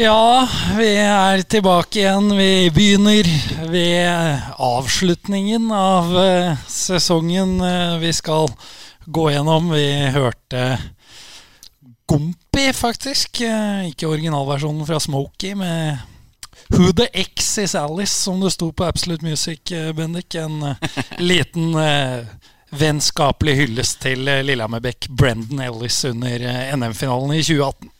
Ja, vi er tilbake igjen. Vi begynner ved avslutningen av eh, sesongen eh, vi skal gå gjennom. Vi hørte Gompi, faktisk. Eh, ikke originalversjonen fra Smokie med Who the X is Alice, som det sto på Absolute Music, Bendik. En liten vennskapelig hyllest til Lillehammerbekk Brendan Ellis under NM-finalen i 2018.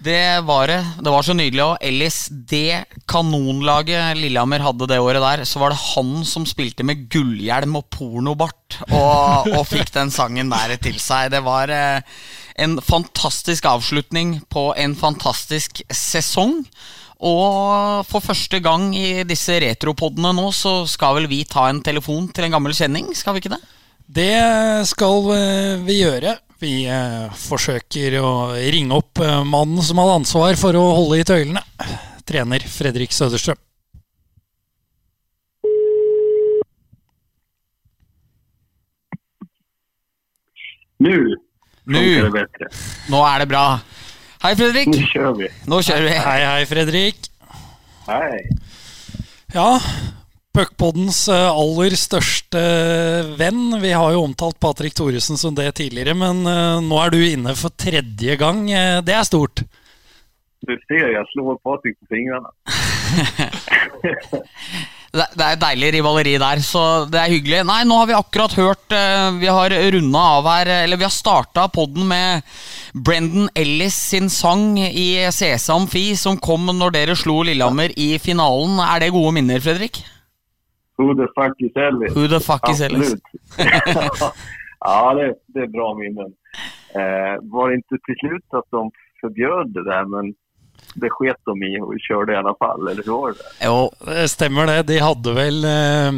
Det var det. Det var så nydelig. Og Ellis, det kanonlaget Lillehammer hadde det året der, så var det han som spilte med gullhjelm og pornobart og, og fikk den sangen der til seg. Det var eh, en fantastisk avslutning på en fantastisk sesong. Og for første gang i disse retropodene nå, så skal vel vi ta en telefon til en gammel kjenning, skal vi ikke det? Det skal eh, vi gjøre. Vi eh, forsøker å ringe opp eh, mannen som hadde ansvar for å holde i tøylene. Trener Fredrik Søderstrøm. Nå funker. Nå er det bra. Hei, Fredrik. Nå kjører vi. Nå kjører vi. Hei, hei, Fredrik. Hei. Ja, Puckpoddens eh, aller største venn. Vi har jo omtalt Patrick Thoresen som det tidligere, men eh, nå er du inne for tredje gang. Eh, det er stort. Du ser jeg slår Patrick på fingrene. det er deilig rivaleri der, så det er hyggelig. Nei, nå har vi akkurat hørt Vi har runda av her, eller vi har starta podden med Brendan Ellis sin sang i CC Amfi, som kom når dere slo Lillehammer i finalen. Er det gode minner, Fredrik? Who the fuck is Ellis? Who the fuck is Ellis? ja, det, det, är bra minnen. Eh, var det inte till slut att de förbjöd det där, men det sket de i och körde i alla fall, eller hur var det? Jo, det stemmer det. De hadde vel eh,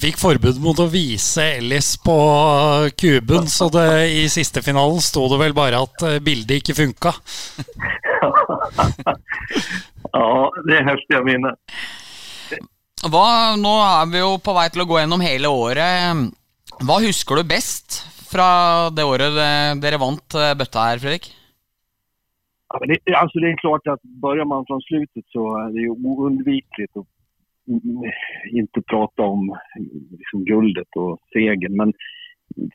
Fikk forbud mot å vise Ellis på kuben, så det, i siste finalen sto det vel bare at eh, bildet ikke funka. ja, det er heftige minner. Hva, nå er vi jo på vei til å gå gjennom hele året. Hva husker du best fra det året dere vant eh, bøtta her, Fredrik? Ja, det, altså det er klart at Begynner man fra slutet så er det jo uunngåelig å ikke prate om liksom guldet og seieren. Men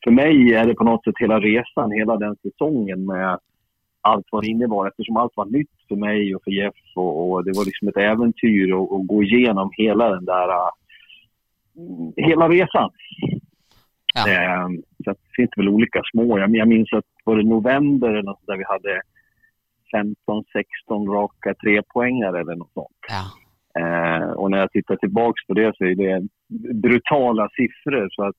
for meg er det på noe sett hele reisen, hele den sesongen med allt vad det innebar eftersom allt var nytt för mig och för Jeff och, och det var liksom ett äventyr att gå igenom hela den där uh, hela resan. Ja. Uh, så det finns väl olika små. Jag, jag minns att var det november eller något där vi hade 15-16 raka trepoängare eller något sånt. Ja. Uh, och när jag tittar tillbaks på det så är det brutala siffror. Så att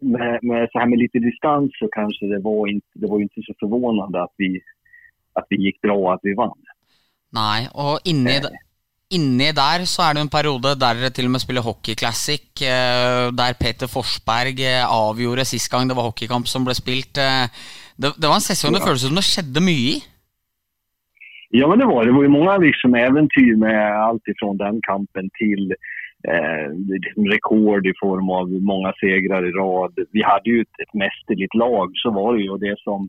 med, med, så här med lite distans så kanske det var inte, det var inte så förvånande att vi, att vi gick bra och att vi vann. Nei, og inni, eh. inni der så er det en periode der dere til og med spiller Hockey Classic, eh, der Peter Forsberg eh, avgjorde sist gang det var hockeykamp som ble spilt. Det, det var en sesong det føltes som det skjedde mye i? Ja, men det var det. Det var jo mange liksom eventyr med alt fra den kampen till eh, liksom rekord i form av många segrar i rad. Vi hadde jo et, ett mästerligt lag, så var det jo det som,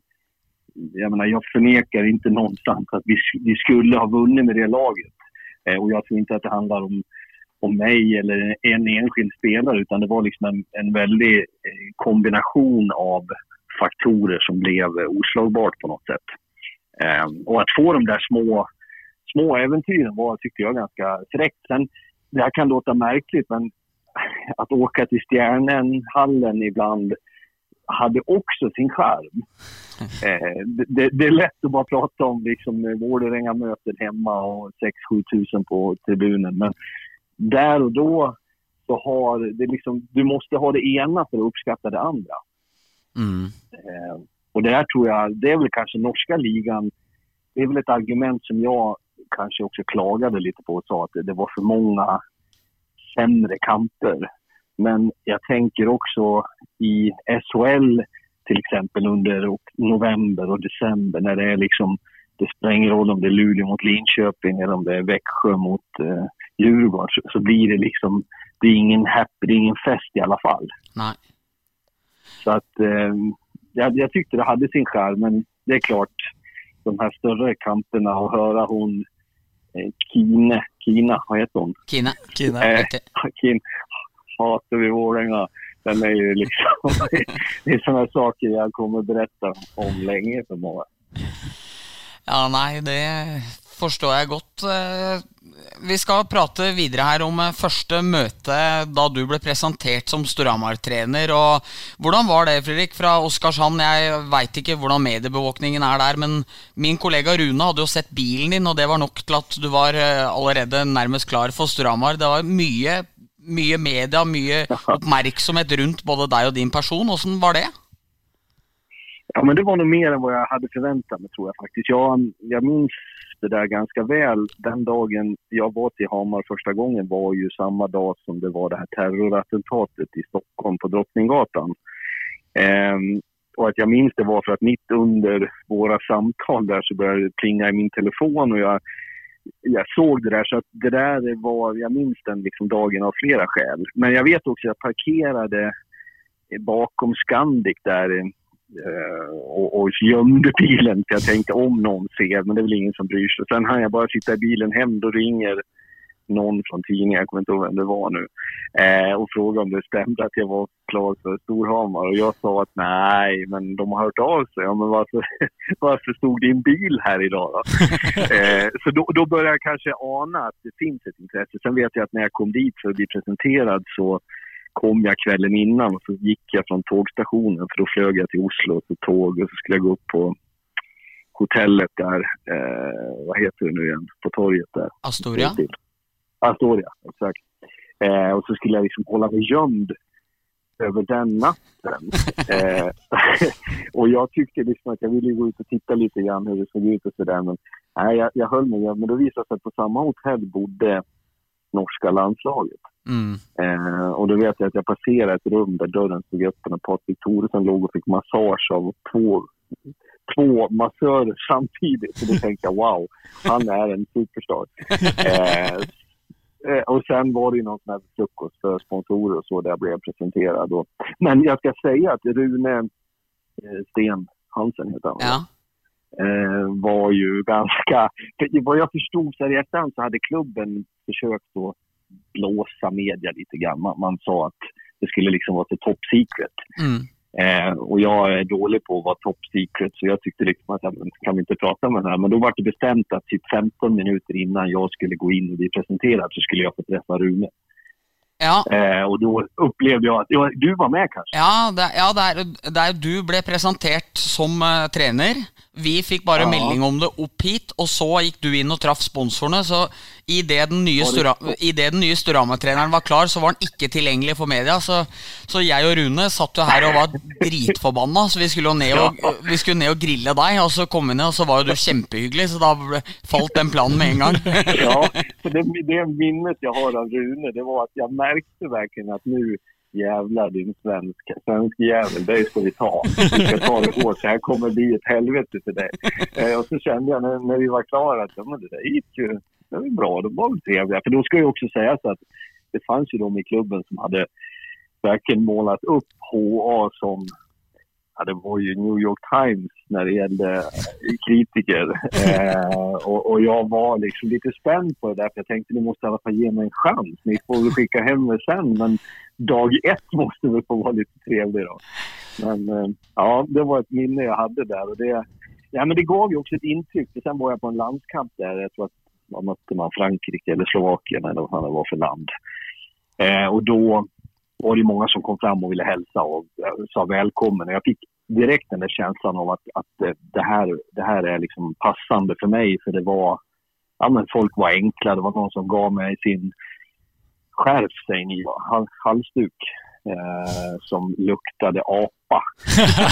Jeg menar, jag förnekar inte någonstans at vi, vi skulle ha vunnet med det laget. Eh, og jeg tror ikke at det handler om, om meg eller en enskild spelare utan det var liksom en, en veldig eh, kombination av faktorer som ble oslagbart på noe sett. Eh, og å få de der små, små äventyren var, tyckte jag, ganska fräckt. Sen det här kan låta märkligt, men att åka till Stjärnenhallen ibland hade också sin charm. Eh, det, det, är lätt att bara prata om liksom, Vålerenga-mötet hemma och 6-7 tusen på tribunen. Men där och då så har det liksom, du måste ha det ena för att uppskatta det andra. Mm. Eh, och det här tror jag, det är väl kanske norska ligan, det är väl ett argument som jag kanske också klagade lite på och sa att det var för många sämre kamper. Men jag tänker också i SHL till exempel under november och december när det är liksom, det spelar ingen roll om det är Luleå mot Linköping eller om det är Växjö mot eh, Djurgården så, så, blir det liksom, det är ingen happy, det är ingen fest i alla fall. Nej. Så att eh, jag, jag tyckte det hade sin skärm men det är klart, de här större kamperna och höra hon Kine, Kina, heter hon? Kine. Kine. Eh, Riktig. hater vi Vålerenga. Den är ju liksom, det är sådana saker jag kommer berätta om länge för många. Ja, nei, det forstår jeg godt. Eh, Vi skal prate videre her om eh, første møte da du ble presentert som Storhamar-trener. og Hvordan var det, Fredrik, fra Oskarshamn? Jeg veit ikke hvordan mediebevåkningen er der, men min kollega Rune hadde jo sett bilen din, og det var nok til at du var eh, allerede nærmest klar for Storhamar. Det var mye, mye media, mye oppmerksomhet rundt både deg og din person. Åssen var det? Ja, men det var noe mer enn hva jeg hadde forventa meg, tror jeg faktisk. Jeg, jeg minns det där ganska väl. Den dagen jag var till Hamar första gången var ju samma dag som det var det här terrorattentatet i Stockholm på Drottninggatan. Ehm, och att jag minns det var för att mitt under våra samtal där så började det plinga i min telefon och jag, jag såg det där. Så att det där var, jag minns den liksom dagen av flera skäl. Men jag vet också att jag parkerade bakom Scandic där eh, och, och gömde bilen för jag tänkte om någon ser, men det är väl ingen som bryr sig. Sen hann jag bara sitta i bilen hem, då ringer någon från tidningen, jag kommer inte ihåg vem det var nu, eh, och frågade om det stämde att jag var klar för Storhamar. Och jag sa att nej, men de har hört av sig. Ja, men varför, varför stod din bil här idag då? eh, så då, då började jag kanske ana att det finns ett intresse. Sen vet jag att när jag kom dit för att bli presenterad så kom jag kvällen innan och så gick jag från tågstationen för då flög jag till Oslo till tåg och så skulle jag gå upp på hotellet där, eh, vad heter det nu igen, på torget där. Astoria? Astoria, exakt. Eh, och så skulle jag liksom hålla mig gömd över den natten. eh, och jag tyckte liksom att jag ville gå ut och titta lite grann hur det såg ut och sådär. Men nej, jag, jag höll mig gömd. Men då visade det sig att på samma hotell bodde norska landslaget. Mm. Eh, och då vet jag att jag passerade ett rum där dörren stod öppen och Patrik Thoresen låg och fick massage av två, två massörer samtidigt. Så då tänkte jag wow, han är en superstar. Eh, eh, och sen var det ju någon sån här frukost för sponsorer och så där jag blev presenterad. Och, men jag ska säga att Rune eh, Sten Hansen heter han. Ja. Eh, var ju ganska... För vad jag förstod så här i efterhand så hade klubben försökt att blåsa media lite grann. Man, man sa att det skulle liksom vara så top secret. Mm. Eh, och jag är dålig på att vara top secret så jag tyckte liksom att kan vi inte prata med den här? Men då var det bestämt att typ 15 minuter innan jag skulle gå in och bli presenterad så skulle jag få träffa Rune. ja. Eh, och då upplevde jag att ja, du var med kanske? Ja, det, ja der, der du ble presentert som uh, trener. Vi fikk bare Ja. melding om det opp hit, og så gikk du inn og traff sponsorene. Så idet den nye, Var i det den nye Storhamar-treneren var klar, så var han ikke tilgjengelig for media. Så, så jeg og Rune satt jo her og var dritforbanna, så vi skulle jo ned og, vi skulle ned og grille deg. Og så kom vi ned, og så var jo du kjempehyggelig, så da falt den planen med en gang. Ja, det, det minnet jeg har av Rune, det var at jeg merket verken at nu jävlar din svensk, svensk jävel, dig ska vi ta. Vi ska ta det hårt, så här kommer bli ett helvete för dig. Eh, och så kände jag när, när vi var klara att men det där gick ju det var bra, de var väl trevliga. För då ska jag också sägas att det fanns ju de i klubben som hade verkligen målat upp HA som Ja, det var ju New York Times när det gällde eh, kritiker. Eh, och, och jag var liksom lite spänd på det där, för jag tänkte ni måste i alla fall ge mig en chans. Ni får väl skicka hem mig sen, men dag ett måste väl få vara lite trevlig då. Men eh, ja, det var ett minne jag hade där. Och det, ja, men det gav ju också ett intryck. Sen var jag på en landskamp där, jag tror att man mötte man Frankrike eller Slovakien eller vad det var för land. Eh, och då var det många som kom fram och ville hälsa och eh, sa välkommen. Jag fick direkt den där känslan av att, att eh, det, här, det här är liksom passande för mig. För det var, ja men folk var enkla. Det var någon som gav mig sin skärf, säger ni, hal- halsduk. Eh, som luktade apa.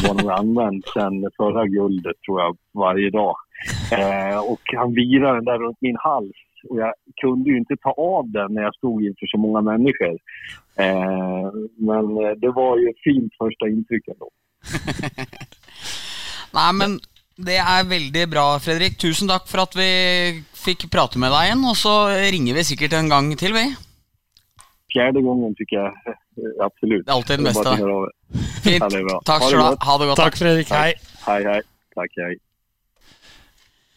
Det var nog använt sen förra guldet tror jag varje dag. Eh, och han virade den där runt min hals. Och jag kunde ju inte ta av den när jag stod inför så många människor. Eh, men eh, det var ju ett fint första intryck ändå. Nei, men det er veldig bra, Fredrik. Tusen takk for at vi fikk prate med deg igjen. Og så ringer vi sikkert en gang til, vi. Fjärde gången tycker jag Absolutt. absolut. Det är alltid den er. Fint. Ja, det är bra. Takk Ha det skal du ha. Ha det godt. Takk, Fredrik. Hei. Hej, hej. Tack, hej.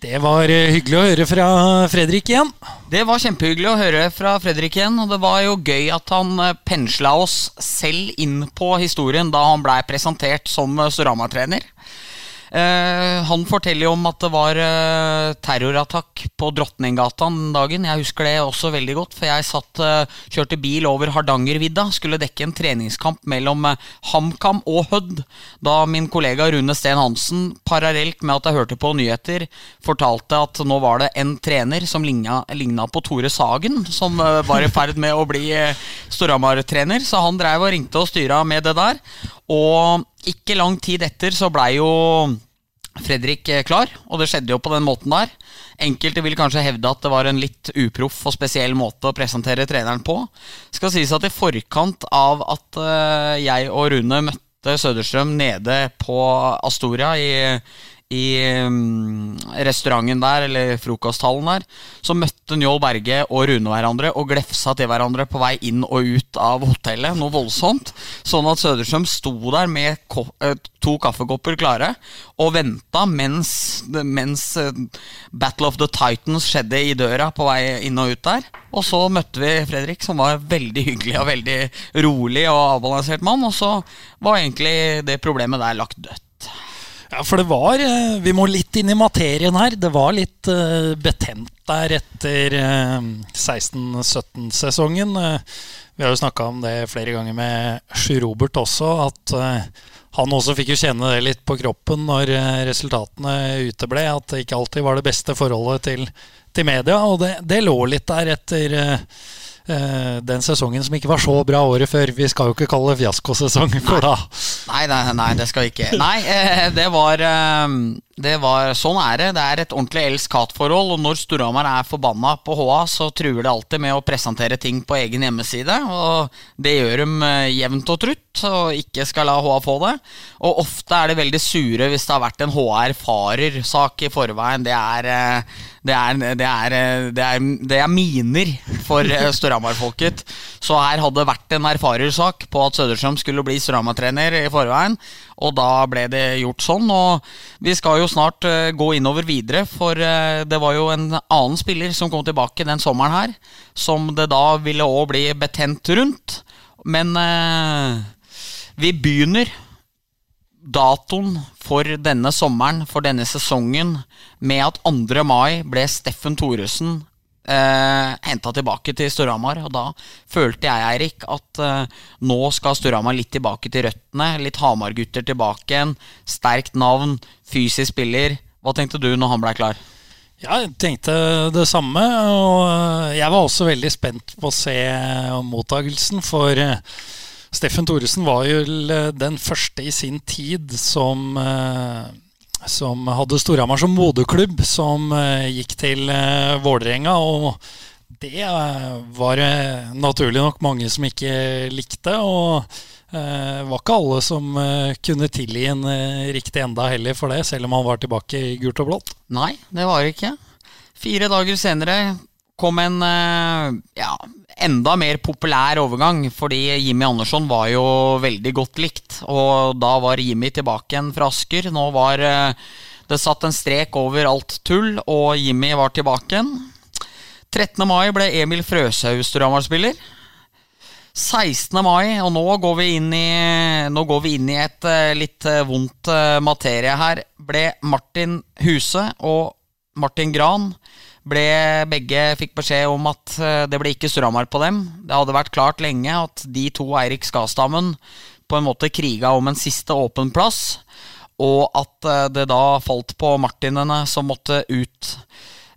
Det var eh, hyggelig å høre fra Fredrik igjen. Det var kjempehyggelig å høre fra Fredrik igjen. Og det var jo gøy at han eh, pensla oss selv inn på historien da han blei presentert som eh, Storhamar-trener. Eh, han forteller jo om at det var eh, terrorattakk på Drottninggata den dagen. Jeg husker det også veldig godt, for jeg satt, eh, kjørte bil over Hardangervidda. Skulle dekke en treningskamp mellom HamKam og Hødd. Da min kollega Rune Steen Hansen, parallelt med at jeg hørte på nyheter, fortalte at nå var det en trener som ligna, på Tore Sagen, som var i ferd med å bli Storhamar-trener. Så han dreiv og ringte og styra med det der. Og ikke lang tid etter så blei jo Fredrik eh, klar, og det skjedde jo på den måten der. Enkelte vil kanskje hevde at det var en litt uproff og spesiell måte å presentere treneren på. Skal sies at i forkant av at eh, jeg og Rune møtte Søderstrøm nede på Astoria i i um, restauranten der, eller frokosthallen der, så møtte Njål Berge og Rune hverandre og glefsa til hverandre på vei inn og ut av hotellet. Noe voldsomt. Sånn at Søderstrøm sto der med eh, to kaffekopper klare og venta mens, mens eh, Battle of the Titans skjedde i døra på vei inn og ut der. Og så møtte vi Fredrik, som var veldig hyggelig og veldig rolig og avbalansert mann. Og så var egentlig det problemet der lagt dødt. Ja, for det var eh, Vi må litt inn i materien her. Det var litt uh, betent der etter uh, 16-17-sesongen. Uh, vi har jo snakka om det flere ganger med Sjur Robert også, at han også fikk jo kjenne det litt på kroppen når resultatene uteble. At det ikke alltid var det beste forholdet til, til media. Og det, det, lå litt der etter Eh, den sesongen som ikke var så bra året før. Vi skal jo ikke kalle det fiaskosesong for da. Nei, nei, nei, det skal vi ikke. Nei, eh, det var, eh, det var Sånn er det. Det er et ordentlig elsk-hat-forhold. Og når Storhamar er forbanna på HA, så truer det alltid med å presentere ting på egen hjemmeside. Og det gjør de jevnt og trutt, og ikke skal la HA få det. Og ofte er det veldig sure hvis det har vært en HA-erfarer-sak i forveien. Det er det er, det, er, det, er, det er, miner for eh, Storhamar-folket. Så her hadde det vært en erfarersak på at Søderstrøm skulle bli Storhamar-trener i forveien. Og da ble det gjort sånn. Og vi skal jo snart uh, gå innover videre, for uh, det var jo en annen spiller som kom tilbake den sommeren her, som det da ville òg bli betent rundt. Men uh, vi begynner datoen for denne sommeren, for denne sesongen, med at 2. mai ble Steffen Thoresen eh, henta tilbake til Storhamar. Og da følte jeg, Eirik, at eh, nå skal Storhamar litt tilbake til røttene. Litt Hamar-gutter tilbake igjen. Sterkt navn, fysisk spiller. Hva tenkte du når han blei klar? Ja, jeg tenkte det samme. Og eh, jeg var også veldig spent på å se mottagelsen, for eh, Steffen Thoresen var jo den første i sin tid som, eh, som hadde Storhamar som moderklubb, som eh, gikk til eh, Vålerenga. Og det var det naturlig nok mange som ikke likte. Og det var ikke alle som kunne tilgi en riktig enda heller for det, selv om han var tilbake i gult og blått. Nei, det var det ikke. Fire dager senere kom en ja, enda mer populær overgang, fordi Jimmy Andersson var jo veldig godt likt. Og da var Jimmy tilbake igjen fra Asker. Nå var eh, det satt en strek over alt tull, og Jimmy var tilbake igjen. 13. mai ble Emil Frøshaug Storhamar-spiller. 16. mai, og nå går vi inn i, vi inn i et uh, litt vondt materie her, ble Martin Huse og Martin Gran ble begge fikk beskjed om at eh, det ble ikke Storhamar på dem. Det hadde vært klart lenge at de to Eirik Skastammen på en måte kriga om en siste åpen plass, og at eh, det da falt på Martinene som måtte ut.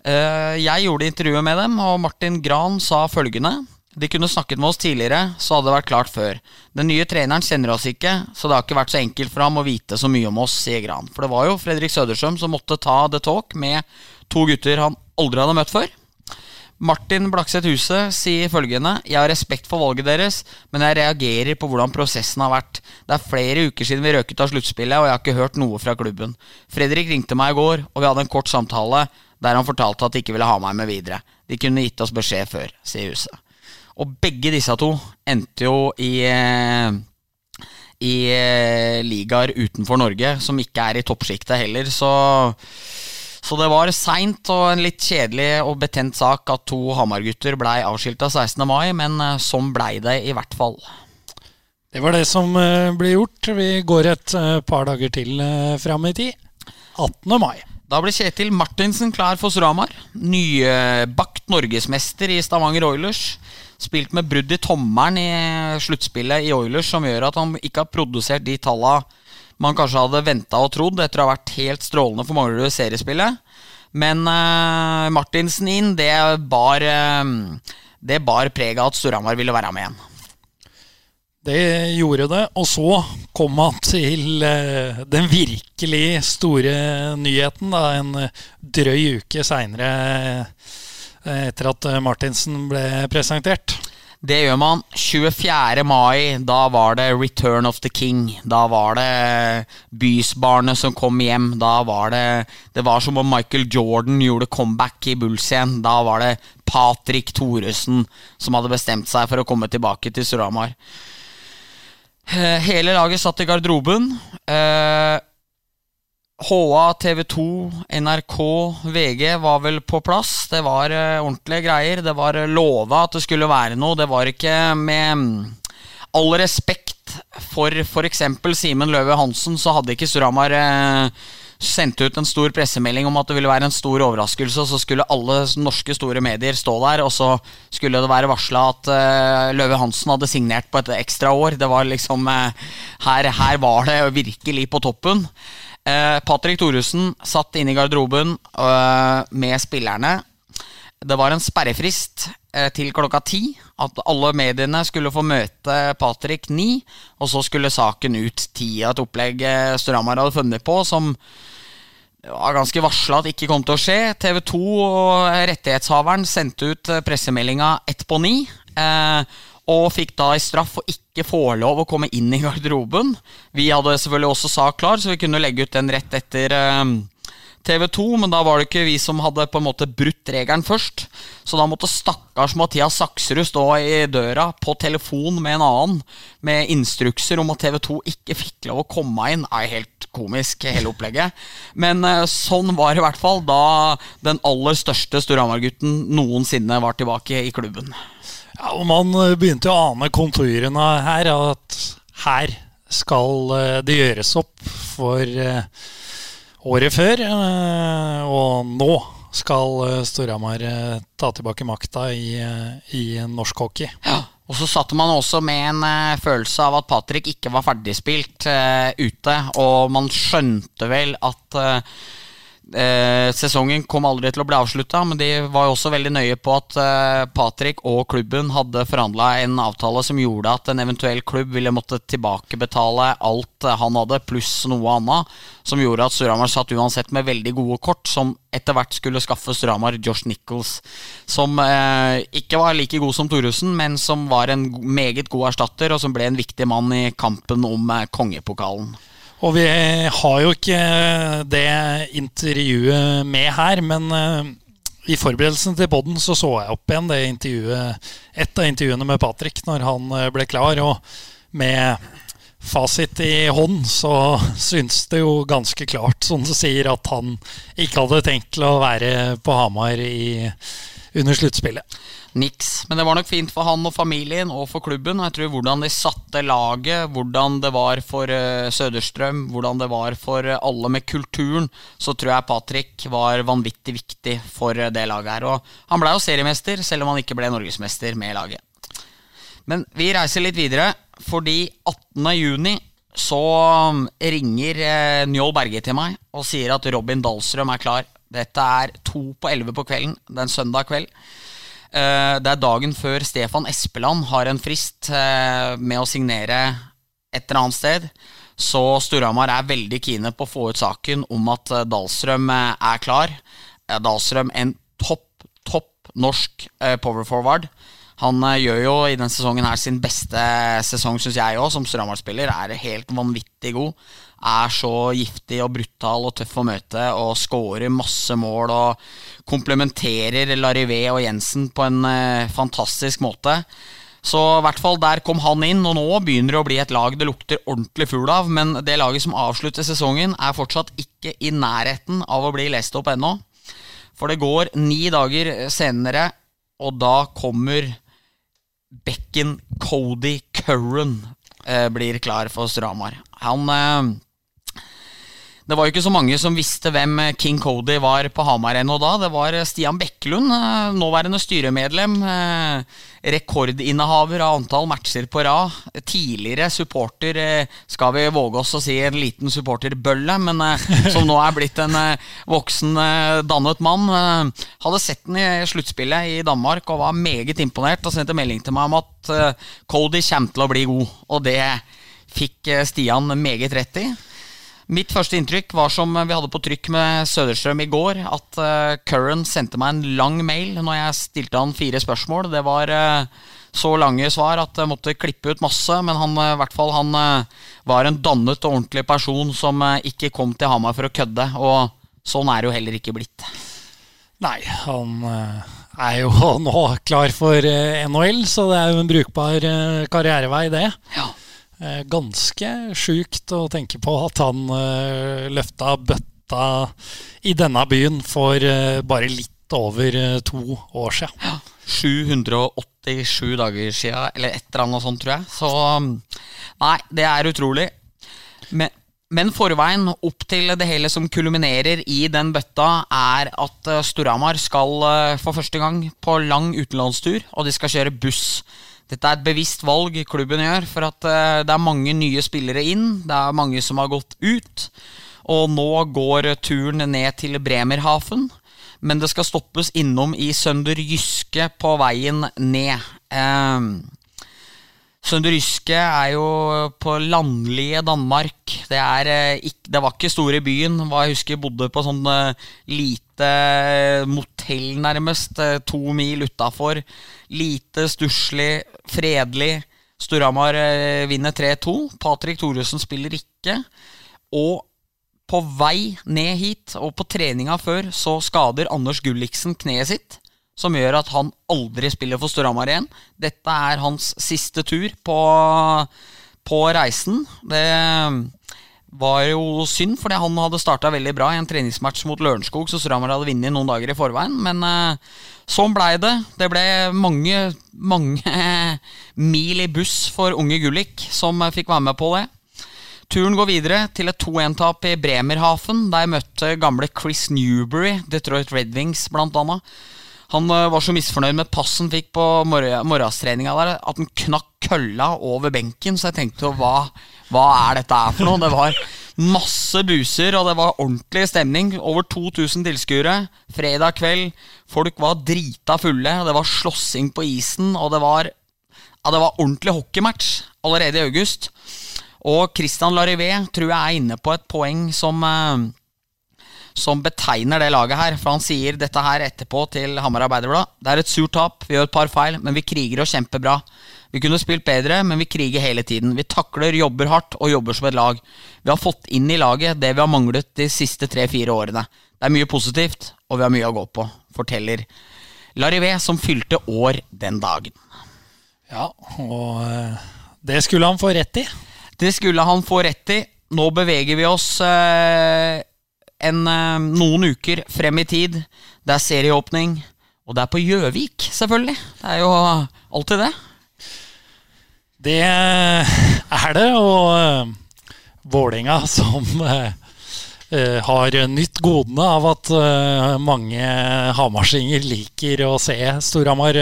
Eh, jeg gjorde intervjuet med dem, og Martin Gran sa følgende. De kunne snakket med oss tidligere, så hadde det vært klart før. Den nye treneren kjenner oss ikke, så det har ikke vært så enkelt for ham å vite så mye om oss, sier Gran. For det var jo Fredrik Søderstrøm som måtte ta the talk med to gutter han aldri hadde møtt før. Martin Blakseth Huset sier følgende Jeg har respekt for valget deres, men jeg reagerer på hvordan prosessen har vært. Det er flere uker siden vi røk ut av sluttspillet, og jeg har ikke hørt noe fra klubben. Fredrik ringte meg i går, og vi hadde en kort samtale der han fortalte at de ikke ville ha meg med videre. De kunne gitt oss beskjed før, sier Huset. Og begge disse to endte jo i eh, i eh, ligaer utenfor Norge, som ikke er i toppsjiktet heller, så Så det var seint og en litt kjedelig og betent sak at to Hamar-gutter blei avskilta 16. mai, men eh, sånn blei det i hvert fall. Det var det som eh, ble gjort. Vi går et eh, par dager til fram i tid. 18. mai. Da ble Kjetil Martinsen klar for Storhamar. Nybakt norgesmester i Stavanger Oilers. Spilt med brudd i tommelen i sluttspillet i Oilers, som gjør at han ikke har produsert de talla man kanskje hadde venta og trodd etter å ha vært helt strålende for Manglerud seriespillet. Men uh, Martinsen inn, det bar, uh, det bar preg av at Storhamar ville være med igjen. Det gjorde det. Og så kom man til uh, den virkelig store nyheten da, en drøy uke seinere, etter at Martinsen ble presentert. Det gjør man 24. mai. Da var det 'Return of the King'. Da var det Bysbarnet som kom hjem. Da var det Det var som om Michael Jordan gjorde comeback i Bulls igjen. Da var det Patrick Thoresen som hadde bestemt seg for å komme tilbake til Storhamar. Eh, hele laget satt i garderoben. Eh, HA, TV 2, NRK, VG var vel på plass. Det var uh, ordentlige greier. Det var uh, lova at det skulle være noe. Det var ikke med um, all respekt for f.eks. Simen Løve Hansen, så hadde ikke Storhamar sendt ut en stor pressemelding om at det ville være en stor overraskelse, og så skulle alle norske store medier stå der, og så skulle det være varsla at uh, Løve Hansen hadde signert på et ekstra år. Det var liksom uh, her, her var det virkelig på toppen. Eh, Patrick Thoresen satt inne i garderoben eh, med spillerne. Det var en sperrefrist eh, til klokka ti. At alle mediene skulle få møte Patrick ni. Og så skulle saken ut ti. Et opplegg eh, Storhamar hadde funnet på som var ganske varsla at ikke kom til å skje. TV 2 og rettighetshaveren sendte ut eh, pressemeldinga ett på ni. Eh, og fikk da i straff å ikke få lov å komme inn i garderoben. Vi hadde selvfølgelig også sak klar, så vi kunne legge ut den rett etter eh, TV 2, men da var det ikke vi som hadde på en måte brutt regelen først. Så da måtte stakkars Mathias Saksrud stå i døra på telefon med en annen med instrukser om at TV 2 ikke fikk lov å komme inn. Det er helt komisk, hele opplegget. Men eh, sånn var det i hvert fall da den aller største Storhamar-gutten noensinne var tilbake i klubben. Ja, og Man eh, begynte å ane konturene her, at her skal eh, det gjøres opp for eh, året før. Og nå skal Storhamar ta tilbake makta i, i norsk hockey. Ja, og så satt man også med en følelse av at Patrick ikke var ferdigspilt uh, ute. Og man skjønte vel at uh, Eh, sesongen kom aldri til å bli avslutta, men de var jo også veldig nøye på at eh, Patrick og klubben hadde forhandla en avtale som gjorde at en eventuell klubb ville måtte tilbakebetale alt han hadde, pluss noe annet, som gjorde at Storhamar satt uansett med veldig gode kort, som etter hvert skulle skaffe Storhamar Josh Nichols, som eh, ikke var like god som Thoresen, men som var en meget god erstatter, og som ble en viktig mann i kampen om eh, kongepokalen. Og vi har jo ikke det intervjuet med her, men eh, i forberedelsen til poden så så jeg opp igjen det intervjuet, et av intervjuene med Patrick når han eh, ble klar. Og med fasit i hånd så syns det jo ganske klart, som du sier, at han ikke hadde tenkt til å være på Hamar i, under sluttspillet niks. Men det var nok fint for han og familien og for klubben. Og jeg tror hvordan de satte laget, hvordan det var for uh, Söderstrøm, hvordan det var for uh, alle med kulturen, så tror jeg Patrick var vanvittig viktig for uh, det laget her. Og han ble jo seriemester, selv om han ikke ble norgesmester med laget. Men vi reiser litt videre, fordi 18.6 så um, ringer Njål Berge til meg og sier at Robin Dahlstrøm er klar. Dette er to på elleve på kvelden. Er søndag kveld. Eh, det er dagen før Stefan Espeland har en frist eh, med å signere et eller annet sted. Så Storhamar er veldig kine på å få ut saken om at eh, Dahlstrøm er klar. Dahlstrøm en topp, topp norsk power forward. Han gjør jo i denne sesongen her sin beste sesong, syns jeg òg, som Storhamar-spiller. Er helt vanvittig god er så giftig og brutal og tøff å møte og scorer masse mål og komplementerer Larivé og Jensen på en eh, fantastisk måte. Så i hvert fall der kom han inn, og nå begynner det å bli et lag det lukter ordentlig fugl av. Men det laget som avslutter sesongen, er fortsatt ikke i nærheten av å bli lest opp ennå. For det går ni dager senere, og da kommer bekken Cody Curran eh, blir klar for Stramar. Han eh, det var jo ikke så mange som visste hvem King Cody var på Hamar ennå da. Det var Stian Bekkelund, eh, nåværende styremedlem. Eh, rekordinnehaver av antall matcher på rad. Tidligere supporter, eh, skal vi våge oss å si en liten supporterbølle, men som nå er blitt en voksen, dannet mann. Hadde sett den i sluttspillet i Danmark og var meget imponert og sendte melding til meg om at Cody kommer til å bli god. Og det fikk Stian meget rett i. Mitt første inntrykk var som vi hadde på trykk med Søderstrøm i går, at uh, Curran sendte meg en lang mail når jeg stilte han fire spørsmål. Det var uh, så lange svar at jeg måtte klippe ut masse, men han, uh, hvert fall, han var en dannet og ordentlig person som ikke kom til Hamar for å kødde. Og sånn er det jo heller ikke blitt. Nei, han er jo nå klar for NHL, så det er jo en brukbar karrierevei, det. Ja. Eh, ganske sjukt å tenke på at han uh, løfta bøtta i denne byen for uh, bare litt over to år siden. Ja, 787 dager siden, eller et eller annet sånt, tror jeg. Så um, nei, det er utrolig. Men, men forveien opp til det hele som kulminerer i den bøtta, er at Storhamar skal for første gang på lang utenlandstur, og de skal kjøre buss. Dette er et bevisst valg klubben gjør, for at uh, det er mange nye spillere inn. Det er mange som har gått ut. Og nå går turen ned til Bremerhaven. Men det skal stoppes innom i Sønder Jyske på veien ned. Uh, Sønder Jyske er jo på landlige Danmark. Det, er, ikke, det var ikke store byen. Jeg husker jeg bodde på sånn lite motell, nærmest, to mil utafor. Lite stusslig, fredelig. Storhamar eh, vinner 3-2. Patrick Thoresen spiller ikke. Og på vei ned hit, og på treninga før, så skader Anders Gulliksen kneet sitt. Som gjør at han aldri spiller for Storhamar igjen. Dette er hans siste tur på, på reisen. Det var jo synd, fordi han hadde starta veldig bra i en treningsmatch mot Lørenskog, så Strømmer hadde vunnet noen dager i forveien. Men uh, sånn blei det. Det ble mange, mange mil i buss for unge Gullik, som fikk være med på det. Turen går videre til et 2-1-tap i Bremerhaven. Der møtte gamle Chris Newberry, Detroit Red Wings, blant annet. Han uh, var så misfornøyd med passen fikk på morgenstreninga der, at han knakk kølla over benken, så jeg tenkte hva hva er dette her for noe? Det var masse buser, og det var ordentlig stemning. Over 2000 tilskuere. Fredag kveld. Folk var drita fulle. Det var slåssing på isen, og det var, ja, det var ordentlig hockeymatch allerede i august. Og Christian Larivé tror jeg er inne på et poeng som eh, som betegner det laget her. For han sier dette her etterpå til Hamar Arbeiderblad. Det er et surt tap, vi gjør et par feil, men vi kriger og kjemper bra. Vi kunne spilt bedre, men vi kriger hele tiden. Vi takler, jobber hardt og jobber som et lag. Vi har fått inn i laget det vi har manglet de siste tre-fire årene. Det er mye positivt, og vi har mye å gå på, forteller Larivé, som fylte år den dagen. Ja, og eh, det skulle han få rett i. Det skulle han få rett i. Nå beveger vi oss eh, en, eh, noen uker frem i tid. Det er serieåpning, og det er på Gjøvik, selvfølgelig. Det er jo alltid det. Det er det, og uh, som uh, har nytt godene av at mange hamarsinger liker å se Storhamar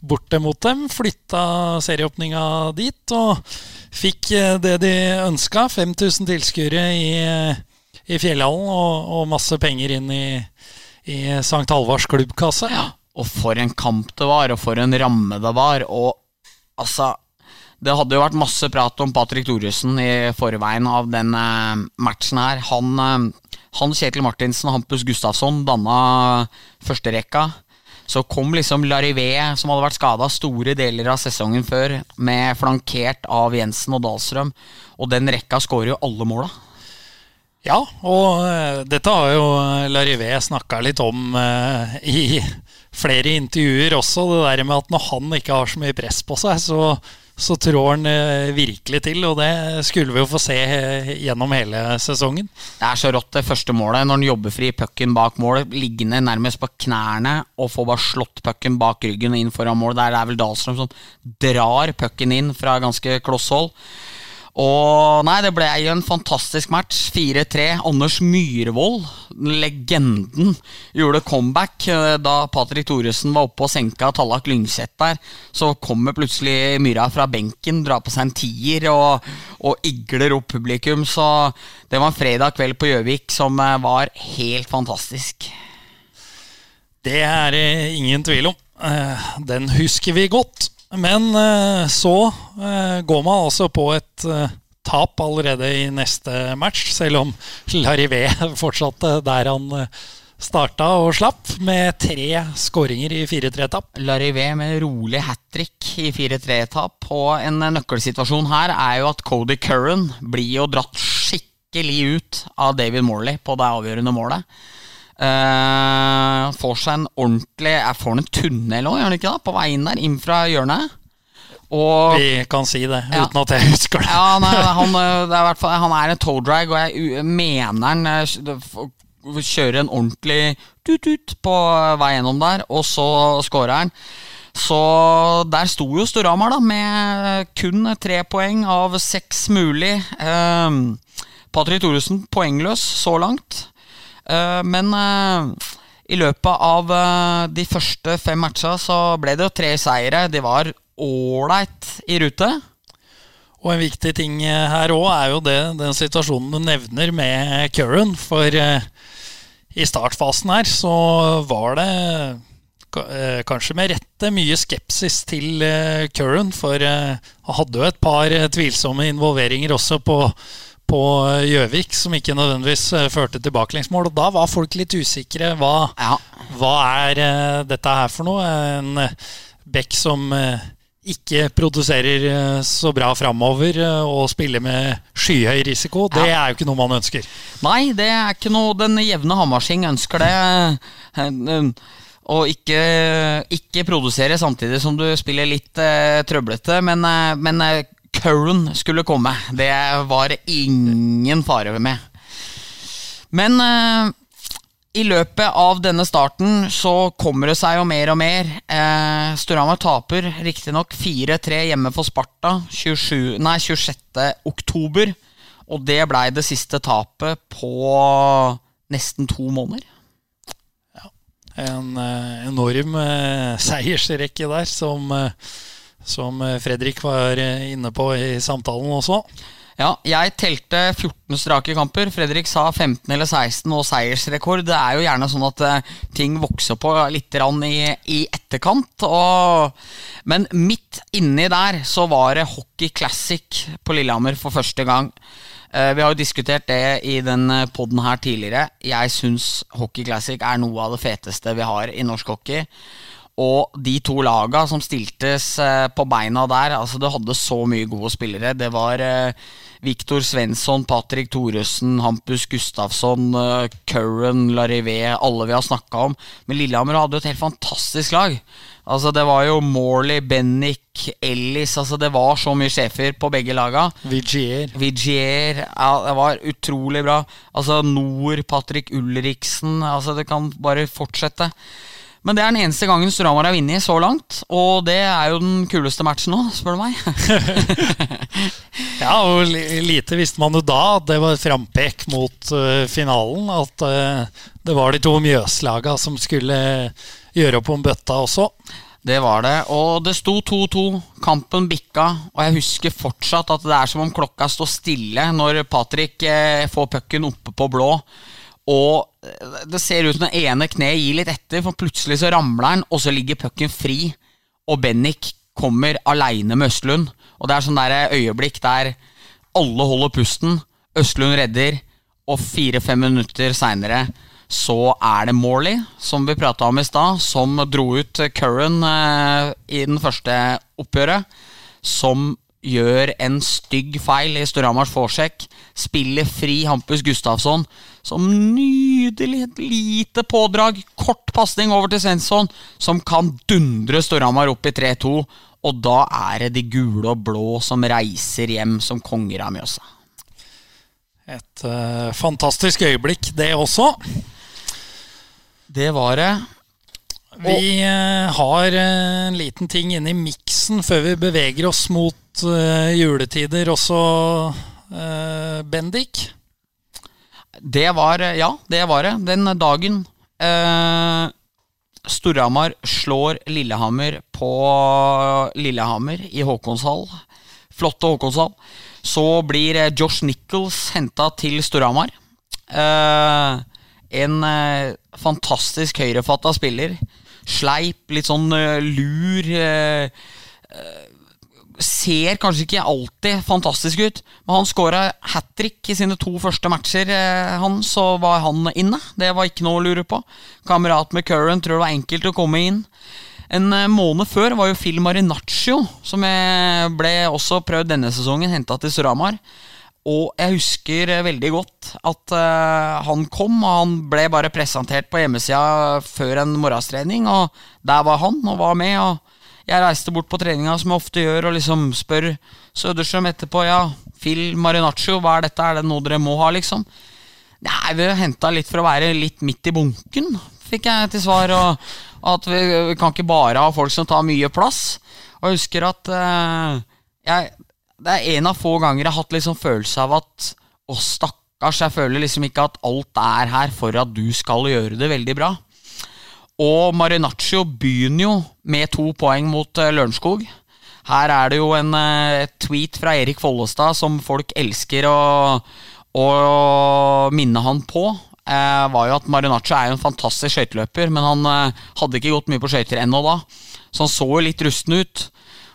borte mot dem. Flytta serieåpninga dit og fikk det de ønska. 5000 tilskuere i, i Fjellhallen og, og, masse penger inn i, i St. Halvards klubbkasse. Ja, og for en kamp det var, og for en ramme det var. Og altså det hadde jo vært masse prat om Patrick Thoresen i forveien av den uh, matchen her. Han, uh, han, Kjetil Martinsen og Hampus Gustafsson danna førsterekka. Så kom liksom Larivé, som hadde vært skada store deler av sesongen før, med flankert av Jensen og Dahlstrøm. Og den rekka skårer jo alle måla. Ja, og dette har jo Larivé snakka litt om i flere intervjuer også, det der med at når han ikke har så mye press på seg, så, så trår han eh, virkelig til. Og det skulle vi jo få se eh, gjennom hele sesongen. Det er så rått, det første målet. Når han jobber fri pucken bak mål, liggende nærmest på knærne og får bare slått pucken bak ryggen inn foran mål. Der er vel Dahlstrøm som drar pucken inn fra ganske kloss hold. Og nei, det ble jo en fantastisk match. 4-3. Anders Myhrvold, legenden, gjorde comeback eh, da Patrick Thoresen var oppe og senka Tallak Lyngseth der. Så kommer plutselig Myra fra benken, drar på seg en tier og, og igler opp publikum. Så det var en fredag kveld på Gjøvik som eh, var helt fantastisk. Det er det ingen tvil om. Eh, den husker vi godt. Men eh, så eh, går man altså på et eh, tap allerede i neste match, selv om Larivé fortsatte der han starta og slapp, med tre skåringer i 4-3-tap. Larivé med rolig hat trick i 4-3-tap. Og en nøkkelsituasjon her er jo at Cody Curran blir jo dratt skikkelig ut av David Morley på det avgjørende målet. Uh, får seg en ordentlig Jeg får en tunnel òg, gjør han ikke det? På veien der, inn fra hjørnet. Og, Vi kan si det, ja. uten at jeg husker det. ja, nei, han, det er fall, han er en toe drag, og jeg mener han eh, kjører en ordentlig tut-tut på vei gjennom der, og så scorer han. Så der sto jo Storhamar, da, med kun tre poeng av seks mulig. Uh, Patrick Thoresen poengløs så langt. Eh, men eh, i løpet av eh, de første fem matcha så ble det jo tre seire. De var ålreit i rute. Og en viktig ting her òg er jo det, den situasjonen du nevner med Curran. For i startfasen her så var det kanskje med rette mye skepsis til Curran. For han hadde jo et par tvilsomme involveringer også på på Gjøvik som ikke nødvendigvis eh, førte til baklengsmål. Og da var folk litt usikre. Hva, ja. hva er uh, dette her for noe? En bekk som ikke produserer så bra framover og spiller med skyhøy risiko, det ja. er jo ikke noe man ønsker. Nei, det er ikke noe den jevne Hamarsing ønsker det. Og ikke, ikke produsere samtidig som du spiller litt trøblete, men, men Curran skulle komme. Det var ingen fare med. Men eh, i løpet av denne starten så kommer det seg jo mer og mer. Eh, Storhamar taper riktignok 4-3 hjemme for Sparta 27, nei, 26. oktober. Og det blei det siste tapet på nesten to måneder. En eh, enorm eh, seiersrekke der som eh, som eh, Fredrik var eh, inne på i samtalen også. Ja, jeg telte 14 strake kamper. Fredrik sa 15 eller 16 og seiersrekord. Det er jo gjerne sånn at uh, ting vokser på litt i, i etterkant. Og, men midt inni der så var det Hockey Classic på Lillehammer for første gang. Vi har jo diskutert det i den poden her tidligere. Jeg syns Hockey Classic er noe av det feteste vi har i norsk hockey. Og de to laga som stiltes eh, på beina der, altså det hadde så mye gode spillere. Det var eh, Viktor Svensson, Patrick Thoresen, Hampus Gustafsson, eh, Curran, Larivé, alle vi har snakka om. Men Lillehammer hadde jo et helt fantastisk lag. Altså Det var jo Morley, Bennick, Ellis altså Det var så mye sjefer på begge laga. Vigier. Vigier, ja, Det var utrolig bra. Altså Nord, Patrick Ulriksen altså Det kan bare fortsette. Men det er den eneste gangen Storhamar har vunnet så langt. Og det er jo den kuleste matchen nå, spør du meg. ja, og lite visste man jo da at det var frampek mot uh, finalen. At uh, det var de to Mjøslaga som skulle gjøre opp om bøtta også. Det var det. Og det sto 2-2. Kampen bikka. Og jeg husker fortsatt at det er som om klokka står stille når Patrick eh, får pucken oppe på blå. Og det ser ut som det ene kneet gir litt etter, for plutselig så ramler han, og så ligger pucken fri. Og Bennik kommer aleine med Østlund. Og det er sånn der øyeblikk der alle holder pusten. Østlund redder, og fire-fem minutter seinere så er det Morley, som vi prata om i stad, som dro ut Curran eh, i den første oppgjøret. Som gjør en stygg feil i Storhamars forsjekk. Spiller fri Hampus Gustafsson. Som nydelig et lite pådrag. Kort pasning over til Svensson, som kan dundre Storhamar opp i 3-2. Og da er det de gule og blå som reiser hjem som konger av Mjøsa. Et uh, fantastisk øyeblikk, det også. Det var det. Vi uh, har en liten ting inne i miksen før vi beveger oss mot uh, juletider også, Bendik. Det var Ja, det var det. Den dagen Storhamar slår Lillehammer på Lillehammer i Håkonshall. Flotte Håkonshall. Så blir eh, Josh Nichols henta til Storhamar. Uh, en uh, fantastisk høyrefatta spiller. Sleip, litt sånn uh, lur. ser kanskje ikke alltid fantastisk ut, men han skåra hat trick i sine to første matcher. han, Så var han inne. Det var ikke noe å lure på. Kamerat med Curran tror det var enkelt å komme inn. En eh, måned før var jo Phil Marinaccio, som ble også prøvd denne sesongen, henta til Storhamar. Og jeg husker eh, veldig godt at uh, han kom, og han ble bare presentert på hjemmesida før en morgenstrening, og der var han og var med. og Jeg reiste bort på treninga, som jeg ofte gjør, og liksom spør Søderstrøm etterpå ja, Phil Marinaccio, hva er dette, er det noe dere må ha, liksom? Nei, vi henta litt for å være litt midt i bunken, fikk jeg til svar. Og, at vi, vi, kan ikke bare ha folk som tar mye plass. Og jeg husker at uh, jeg, Det er en av få ganger jeg har hatt liksom følelse av at Å, stakkars, jeg føler liksom ikke at alt er her for at du skal gjøre det veldig bra. Og Marinaccio begynner jo med to poeng mot uh, Lørenskog. Her er det jo en uh, tweet fra Erik Follestad som folk elsker å, å minne han på eh, var jo at Marinaccio er jo en fantastisk skøyteløper, men han eh, hadde ikke gått mye på skøyter ennå da. Så han så jo litt rusten ut.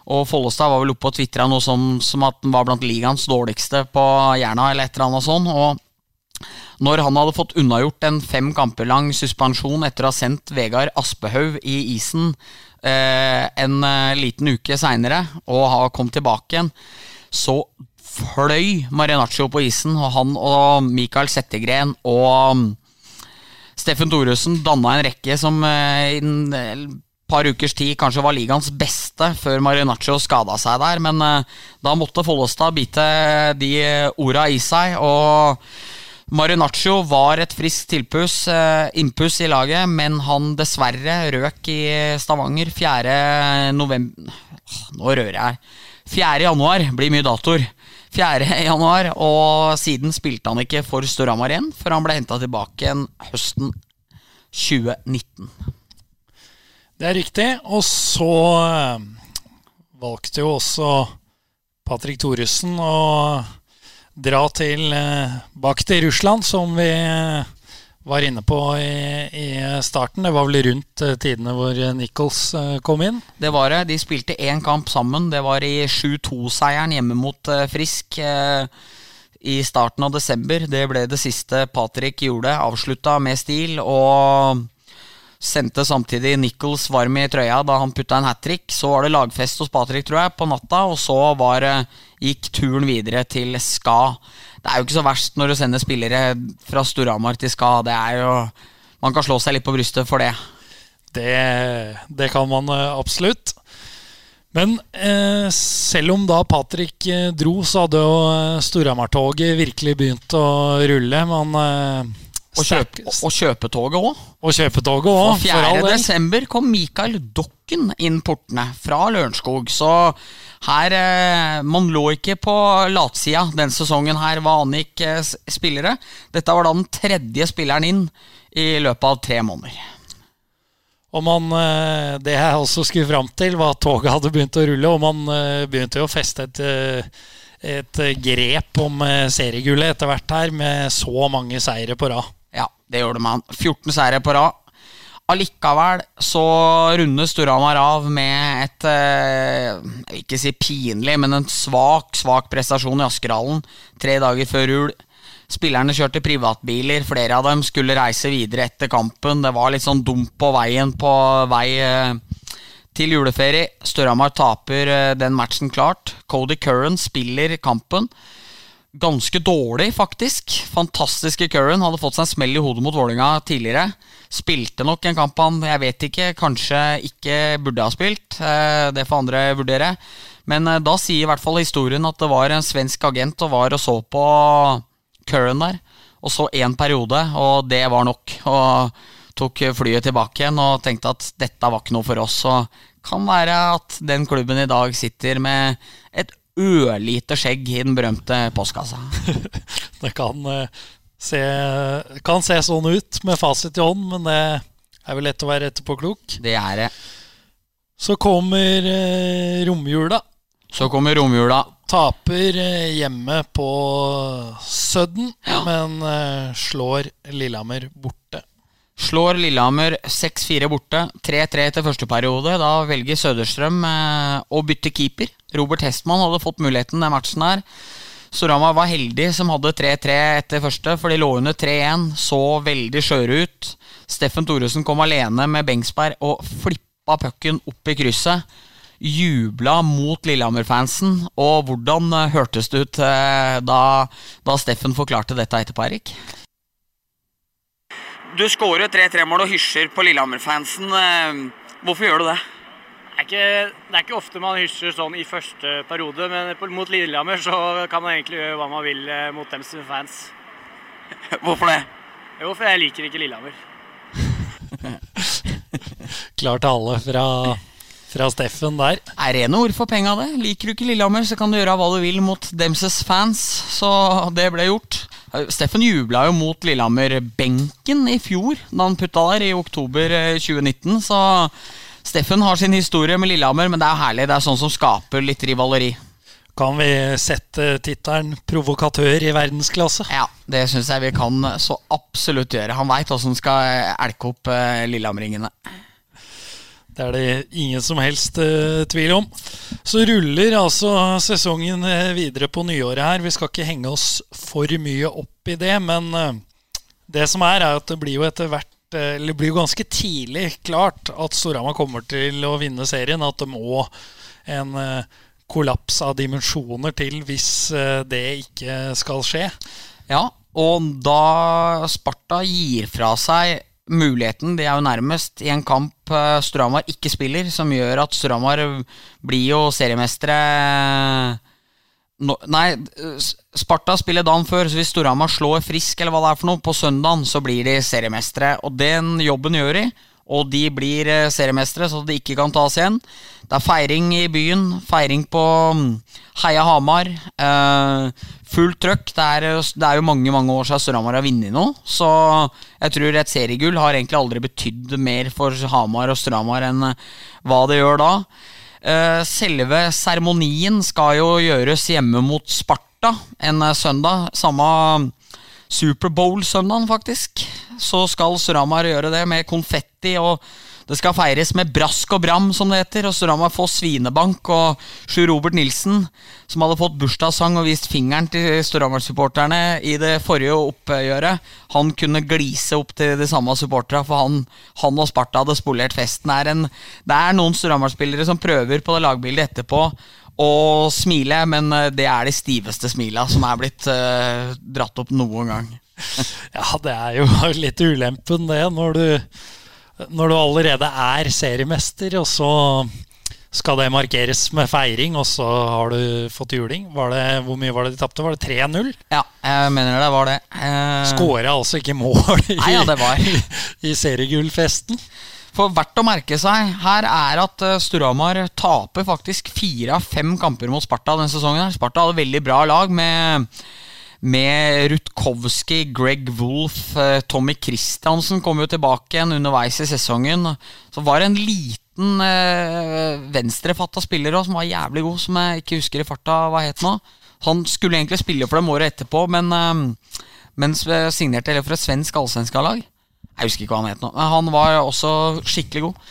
Og Follestad var vel oppe og tvitra noe som, som, at han var blant ligaens dårligste på Jerna, eller et eller annet sånt. Og når han hadde fått unnagjort en fem kamper lang suspensjon etter å ha sendt Vegard Aspehaug i isen eh, en eh, liten uke seinere, og har kommet tilbake igjen, så fløy Marinaccio på isen, og han og Mikael Settegren og um, Steffen Thoresen danna en rekke som eh, par ukers tid kanskje var ligaens beste før Marinaccio skada seg der, men eh, da måtte Follestad bite de orda i seg. og Marinaccio var et friskt tilpuss, innpuss i laget, men han dessverre røk i Stavanger 4. november Nå rører jeg. 4. januar blir mye datoer. 4. januar, og siden spilte han ikke for Storhamar igjen, før han ble henta tilbake igjen høsten 2019. Det er riktig. Og så eh, valgte jo også Patrick Thoresen å dra til eh, bak til Russland, som vi var inne på i, i, starten. Det var vel rundt eh, tidene hvor Nichols eh, kom inn? Det var det. De spilte én kamp sammen. Det var i 7-2-seieren hjemme mot eh, Frisk i starten av desember. Det ble det siste Patrick gjorde. Avslutta med stil og sendte samtidig Nichols varm i trøya da han putta en hat trick. Så var det lagfest hos Patrick, tror jeg, på natta, og så var, gikk turen videre til Ska det er jo ikke så verst når du sender spillere fra Storhamar til Ska. Det er jo Man kan slå seg litt på brystet for det. Det, det kan man eh, absolutt. Men eh, selv om da Patrick eh, dro, så hadde jo eh, Storhamar-toget virkelig begynt å rulle. Man eh, og, kjøp, og kjøpetoget òg. Og kjøpetoget òg. 4. desember kom Mikael Dokken inn portene fra Lørenskog. Så her eh, Man lå ikke på latsida den sesongen her hva angikk eh, spillere. Dette var da den tredje spilleren inn i løpet av tre måneder. Og man, eh, Det jeg også skulle fram til, var at toget hadde begynt å rulle, og man begynte å feste et et grep om seriegullet etter hvert her, med så mange seire på rad. Ja, det gjorde man. 14 seire på rad. Allikevel så runder Storhamar av med et eh, Jeg vil ikke si pinlig, men en svak, svak prestasjon i Askerhallen tre dager før jul. Spillerne kjørte privatbiler, flere av dem skulle reise videre etter kampen. Det var litt sånn dump på veien på vei eh, til juleferie. Storhamar taper eh, den matchen klart. Cody Curran spiller kampen. Ganske dårlig, faktisk. Fantastiske Curran. Hadde fått seg en smell i hodet mot Vålinga tidligere. Spilte nok en kamp han jeg vet ikke, kanskje ikke burde ha spilt. Eh, det får andre vurdere. Men eh, da sier i hvert fall historien at det var en svensk agent og var og så på Curran der. Og så én periode, og det var nok. Og tok flyet tilbake igjen og tenkte at dette var ikke noe for oss. Og kan være at den klubben i dag sitter med ørlite skjegg i den berømte postkassa. det kan, uh, se, kan se sånn ut med fasit i hånd, men det er vel lett å være etterpåklok. Det er det. Så kommer eh, romjula. Så kommer romjula. Taper eh, hjemme på Sudden, ja. men slår Lillehammer borte. Slår Lillehammer 6-4 borte. 3-3 etter første periode. Da velger Søderstrøm å bytte keeper. Robert Hestmann hadde fått muligheten den matchen her. Storhamar var heldig som hadde 3-3 etter første, for de lå under 3-1. Så veldig skjøre ut. Steffen Thoresen kom alene med Bengsberg og flippa pucken opp i krysset. Jubla mot Lillehammer-fansen. Og hvordan hørtes det ut eh, da, da Steffen forklarte dette etterpå, Erik? Du skårer 3-3-mål og hysjer på Lillehammer-fansen. Eh, hvorfor gjør du det? Det er, ikke, det er ikke ofte man hysjer sånn i første periode, men mot Lillehammer så kan man egentlig gjøre hva man vil eh, mot dem som fans. Hvorfor det? Jo, for jeg liker ikke Lillehammer. Klar tale fra, fra Steffen der. Er rene ord for penga, det. Liker du ikke Lillehammer, så kan du gjøre hva du vil mot demses fans. Så det ble gjort. Steffen jubla jo mot Lillehammer-benken i fjor, da han putta der i oktober 2019, eh, så Steffen har sin historie med Lillehammer, men det er jo herlig. Det er sånn som skaper litt rivaleri. Kan vi sette tittelen 'provokatør i verdensklasse'? Ja, det syns jeg vi kan så absolutt gjøre. Han veit åssen skal elke opp uh, Lillehammeringene. Det er det ingen som helst uh, tvil om. Så ruller altså sesongen eh, videre på nyåret her. Vi skal ikke henge oss for mye opp i det, men uh, det som er, er at det blir jo etter hvert det blir jo ganske tidlig klart at Storhamar kommer til å vinne serien. At det må en kollaps av dimensjoner til hvis det ikke skal skje. Ja, og da Sparta gir fra seg muligheten, det er jo nærmest i en kamp eh, Storhamar ikke spiller, som gjør at Storhamar blir jo seriemestere no, Nei, Sparta spiller dagen før, så hvis Storhamar slår Frisk eller hva det er for noe på søndagen, så blir de seriemestere. Og den jobben gjør de, og de blir eh, seriemestere, så de ikke kan tas igjen. Det er feiring i byen, feiring på mm, Heia Hamar. Eh, fullt trøkk. Det er, det er, jo mange mange år siden Storhamar har vunnet noe, så jeg tror et seriegull har egentlig aldri betydd mer for Hamar og Storhamar enn hva det gjør da. Eh, selve seremonien skal jo gjøres hjemme mot Sparta en eh, søndag. Samme Superbowl-søndagen, faktisk. Så skal Storhamar gjøre det med konfetti og det skal feires med brask og bram, som det heter. Og Storhamar får svinebank. Og Sjur Robert Nilsen, som hadde fått bursdagssang og vist fingeren til Storhamar-supporterne i det forrige oppgjøret, han kunne glise opp til de samme supporterne, for han, han, og Sparta hadde spolert festen. Er, en, det er noen Storhamar-spillere som prøver på det lagbildet etterpå å smile, men eh, det er de stiveste smila som er blitt uh, dratt opp noen gang. ja, det er jo litt ulempen, det, når du når du allerede er seriemester, og så skal det markeres med feiring, og så har du fått juling. Det, hvor mye var det de tapte? Var det 3-0? Ja, jeg mener det var det. Eh... Skåra altså ikke mål i, Nei, ja, det var. i, i seriegullfesten. For verdt å merke seg her er at eh, Storhamar taper faktisk fire av fem kamper mot Sparta denne sesongen. her Sparta hadde veldig bra lag med med Rutkowski, Greg Wolff, eh, Tommy Christiansen kom jo tilbake igjen underveis i sesongen. Så var det en liten eh, venstrefatta spiller også, som var jævlig god, som jeg ikke husker i farta hva het nå. Han skulle egentlig spille for dem året etterpå, men eh, mens signerte for et svensk allsvenskalag. Jeg husker ikke hva han het nå, han var også skikkelig god.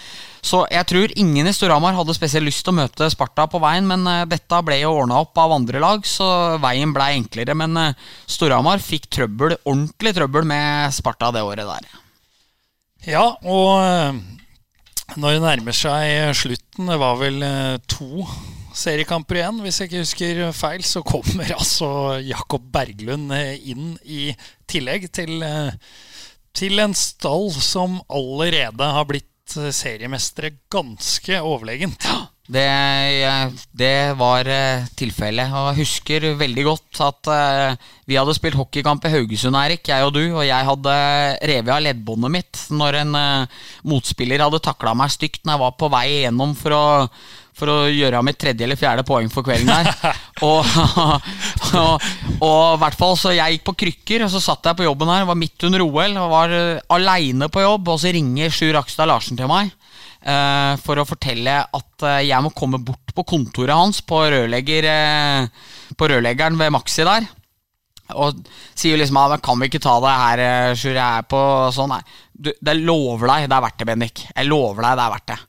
Så jeg tror ingen i Storhamar hadde spesielt lyst til å møte Sparta på veien, men dette ble jo ordna opp av andre lag, så veien ble enklere. Men uh, Storhamar fikk trøbbel, ordentlig trøbbel med Sparta det året der. Ja, og uh, når det nærmer seg slutten, det var vel eh, to seriekamper igjen, hvis jeg ikke husker feil, så kommer altså Jakob Berglund eh, inn i tillegg til, eh, til en stall som allerede har blitt seriemestere ganske overlegent. Det, det var tilfellet. Og jeg husker veldig godt at vi hadde spilt hockeykamp i Haugesund, Erik, jeg og du, og jeg hadde revet av leddbåndet mitt når en motspiller hadde takla meg stygt når jeg var på vei gjennom for å for å gjøre mitt tredje eller fjerde poeng for kvelden der. og, i hvert fall så jeg gikk på krykker, og så satt jeg på jobben her, var midt under OL og var uh, aleine på jobb, og så ringer Sjur Akstad Larsen til meg uh, for å fortelle at uh, jeg må komme bort på kontoret hans på, rørlegger, uh, på rørleggeren ved Maxi der. Og sier liksom ja, kan vi ikke ta det her, Sjur, jeg er på sånn Nei, du, det lover deg, det er verdt det, Bendik. Jeg lover deg, det er verdt det.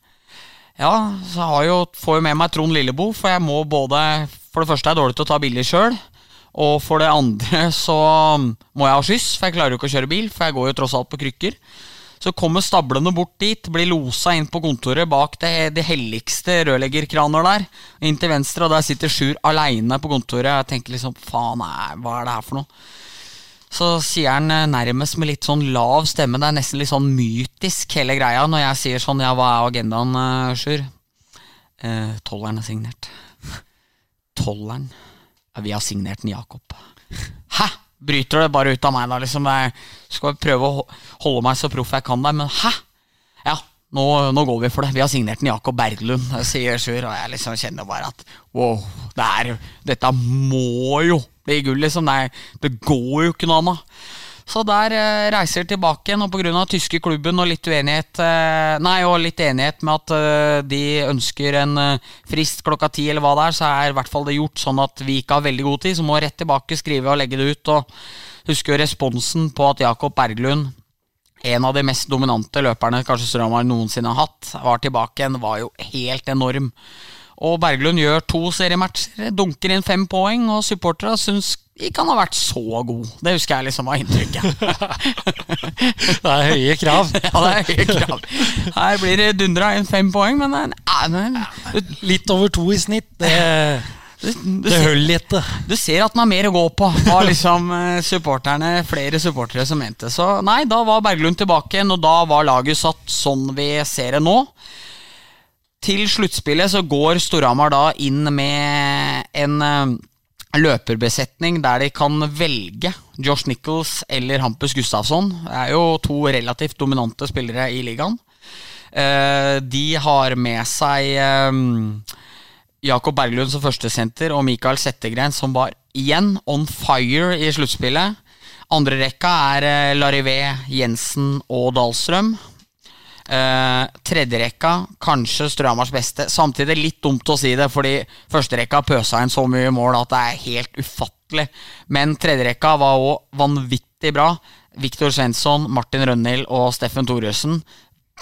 Ja, så har jo, får jo med meg Trond Lilleboe, for jeg må både For det første er jeg dårlig til å ta bilder sjøl. Og for det andre så må jeg ha skyss, for jeg klarer jo ikke å kjøre bil. For jeg går jo tross alt på krykker. Så kommer stablene bort dit, blir losa inn på kontoret bak det, det helligste rørleggerkraner der. Inn til venstre, og der sitter Sjur aleine på kontoret. Jeg tenker liksom faen, hva er det her for noe? Så sier han eh, nærmest med litt sånn lav stemme, det er nesten litt sånn mytisk hele greia, når jeg sier sånn ja, hva er agendaen, uh, Sjur? Eh, tolleren er signert. Tolleren? Ja, vi har signert den Jakob. Hæ? Bryter det bare ut av meg, da, liksom. Jeg skal prøve å holde meg så proff jeg kan der, men hæ? Ja, nå, nå, går vi for det. Vi har signert den Jakob Berglund, sier Sjur. Og jeg liksom kjenner bare at wow, det er, dette må jo bli gull, liksom. Nei, det går jo ikke noe annet. Så der eh, reiser tilbake igjen, og pga. tyske klubben og litt uenighet eh, Nei, og litt enighet med at eh, de ønsker en eh, frist klokka ti, eller hva det er, så er i hvert fall det gjort sånn at vi ikke har veldig god tid. Så må rett tilbake, skrive og legge det ut. Og husker jo responsen på at Jakob Berglund en av de mest dominante løperne kanskje Strømar noensinne har hatt, var tilbake igjen, var jo helt enorm. Og Berglund gjør to seriematcher, dunker inn fem poeng, og supporterne syns ikke han har vært så god. Det husker jeg liksom var inntrykket. det er høye krav. ja, det er høye krav. Her blir det dundra inn fem poeng, men, nei, men Litt over to i snitt, det det, det holder ikke. Du ser at den har mer å gå på, var liksom eh, supporterne, flere supportere som mente. Så nei, da var Berglund tilbake igjen, og da var laget satt sånn vi ser det nå. Til sluttspillet så går Storhamar da inn med en uh, løperbesetning der de kan velge Josh Nichols eller Hampus Gustafsson. Det er jo to relativt dominante spillere i ligaen. Uh, de har med seg Jakob Berglund som førstesenter og Mikael Settegren som var igjen on fire i sluttspillet. Andre rekka er uh, Larivé, Jensen og Dahlstrøm. Uh, Tredjerekka, kanskje Strømars beste. Samtidig litt dumt å si det, fordi førsterekka pøsa inn så mye mål at det er helt ufattelig. Men tredjerekka var òg vanvittig bra. Viktor Svensson, Martin Rønhild og Steffen Thoresen.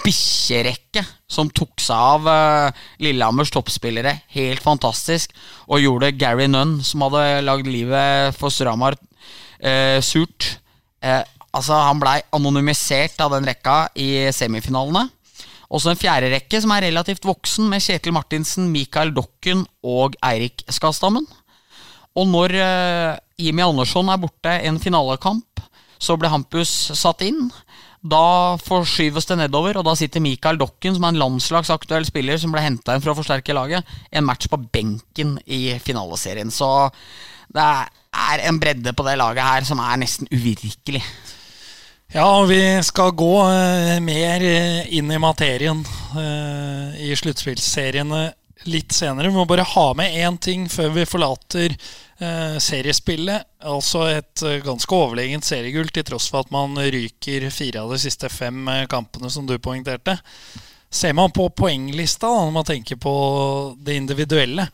Bikkjerekke som tok seg av uh, Lillehammers toppspillere. Helt fantastisk. Og gjorde Gary Nunn, som hadde lagd livet for Stramar uh, surt. Uh, Altså, han blei anonymisert av den rekka i semifinalene. Også en fjerde rekke som er relativt voksen, med Kjetil Martinsen, Mikael Dokken og Eirik Skastammen. Og når Jimmy Andersson er borte en finalekamp, så ble Hampus satt inn. Da forskyves det nedover, og da sitter Mikael Dokken, som er en landslagsaktuell spiller som ble henta inn for å forsterke laget, en match på benken i finaleserien. Så det er en bredde på det laget her som er nesten uvirkelig. Ja, vi skal gå uh, mer eh, inn i materien uh, i sluttspillseriene litt senere. Vi må bare ha med én ting før vi forlater seriespillet. Altså et ganske overlegent seriegull, til tross for at man ryker fire av de siste fem kampene, som du poengterte. Ser man på poenglista, da, når man tenker på det individuelle,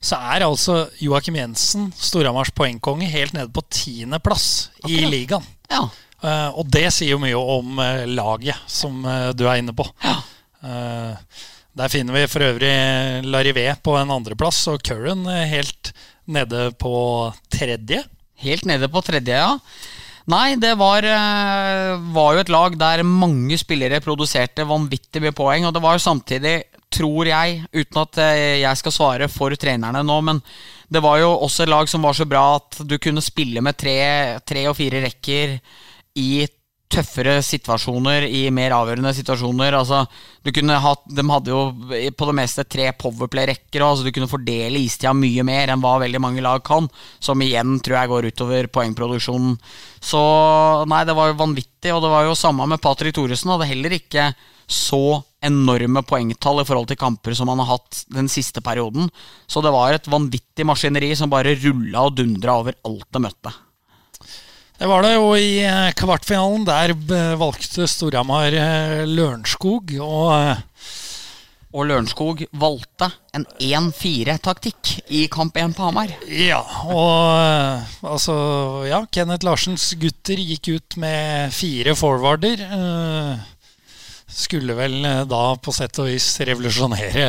så er altså Joakim Jensen, Storhamars poengkonge, helt nede på tiendeplass okay. i ligaen. Ja. Og det sier jo mye om laget, som du er inne på. Ja. der finner vi for øvrig Larivé på en andreplass, og Curran helt nede på tredje. Helt nede på tredje, ja. Nei, det var, eh, var, jo et lag der mange spillere produserte vanvittig mye poeng. Og det var jo samtidig, tror jeg, uten at eh, jeg skal svare for trenerne nå, men det var jo også et lag som var så bra at du kunne spille med tre, tre og fire rekker i tøffere situasjoner i mer avgjørende situasjoner. Altså, du kunne hatt, de hadde jo på det meste tre powerplay-rekker. Altså, du kunne fordele istida mye mer enn hva veldig mange lag kan. Som igjen tror jeg går utover poengproduksjonen. Så nei, det var jo vanvittig. Og det var jo samme med Patrick Thoresen. Hadde heller ikke så enorme poengtall i forhold til kamper som han har hatt den siste perioden. Så det var et vanvittig maskineri som bare rulla og dundra over alt det møtte. Det var det jo i eh, kvartfinalen. Der eh, valgte Storhamar eh, Lørenskog. Og, og Lørenskog valgte en 1-4-taktikk i kamp 1 på Hamar. Ja, og altså Ja, Kenneth Larsens gutter gikk ut med fire forwarder. Skulle vel da på sett og vis revolusjonere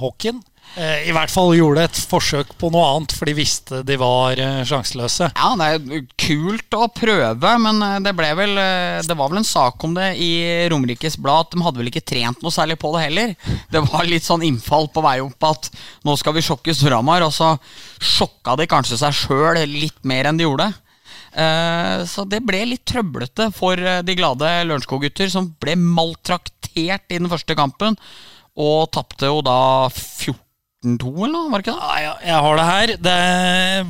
hockeyen. Eh, i hvert fall gjorde et forsøk på noe annet, for de visste de var eh, sjanseløse. Ja, det er kult å prøve, men eh, det ble vel Det var vel en sak om det i Romerikes Blad at de hadde vel ikke trent noe særlig på det heller. Det var litt sånn innfall på vei opp at nå skal vi sjokke Storhamar, og så sjokka de kanskje seg sjøl litt mer enn de gjorde. Så det ble litt trøblete for de glade Lørenskog-gutter, som ble maltraktert i den første kampen, og tapte jo da 14 14-2, eller noe? Var det ikke det? Ja, jeg har det her. Det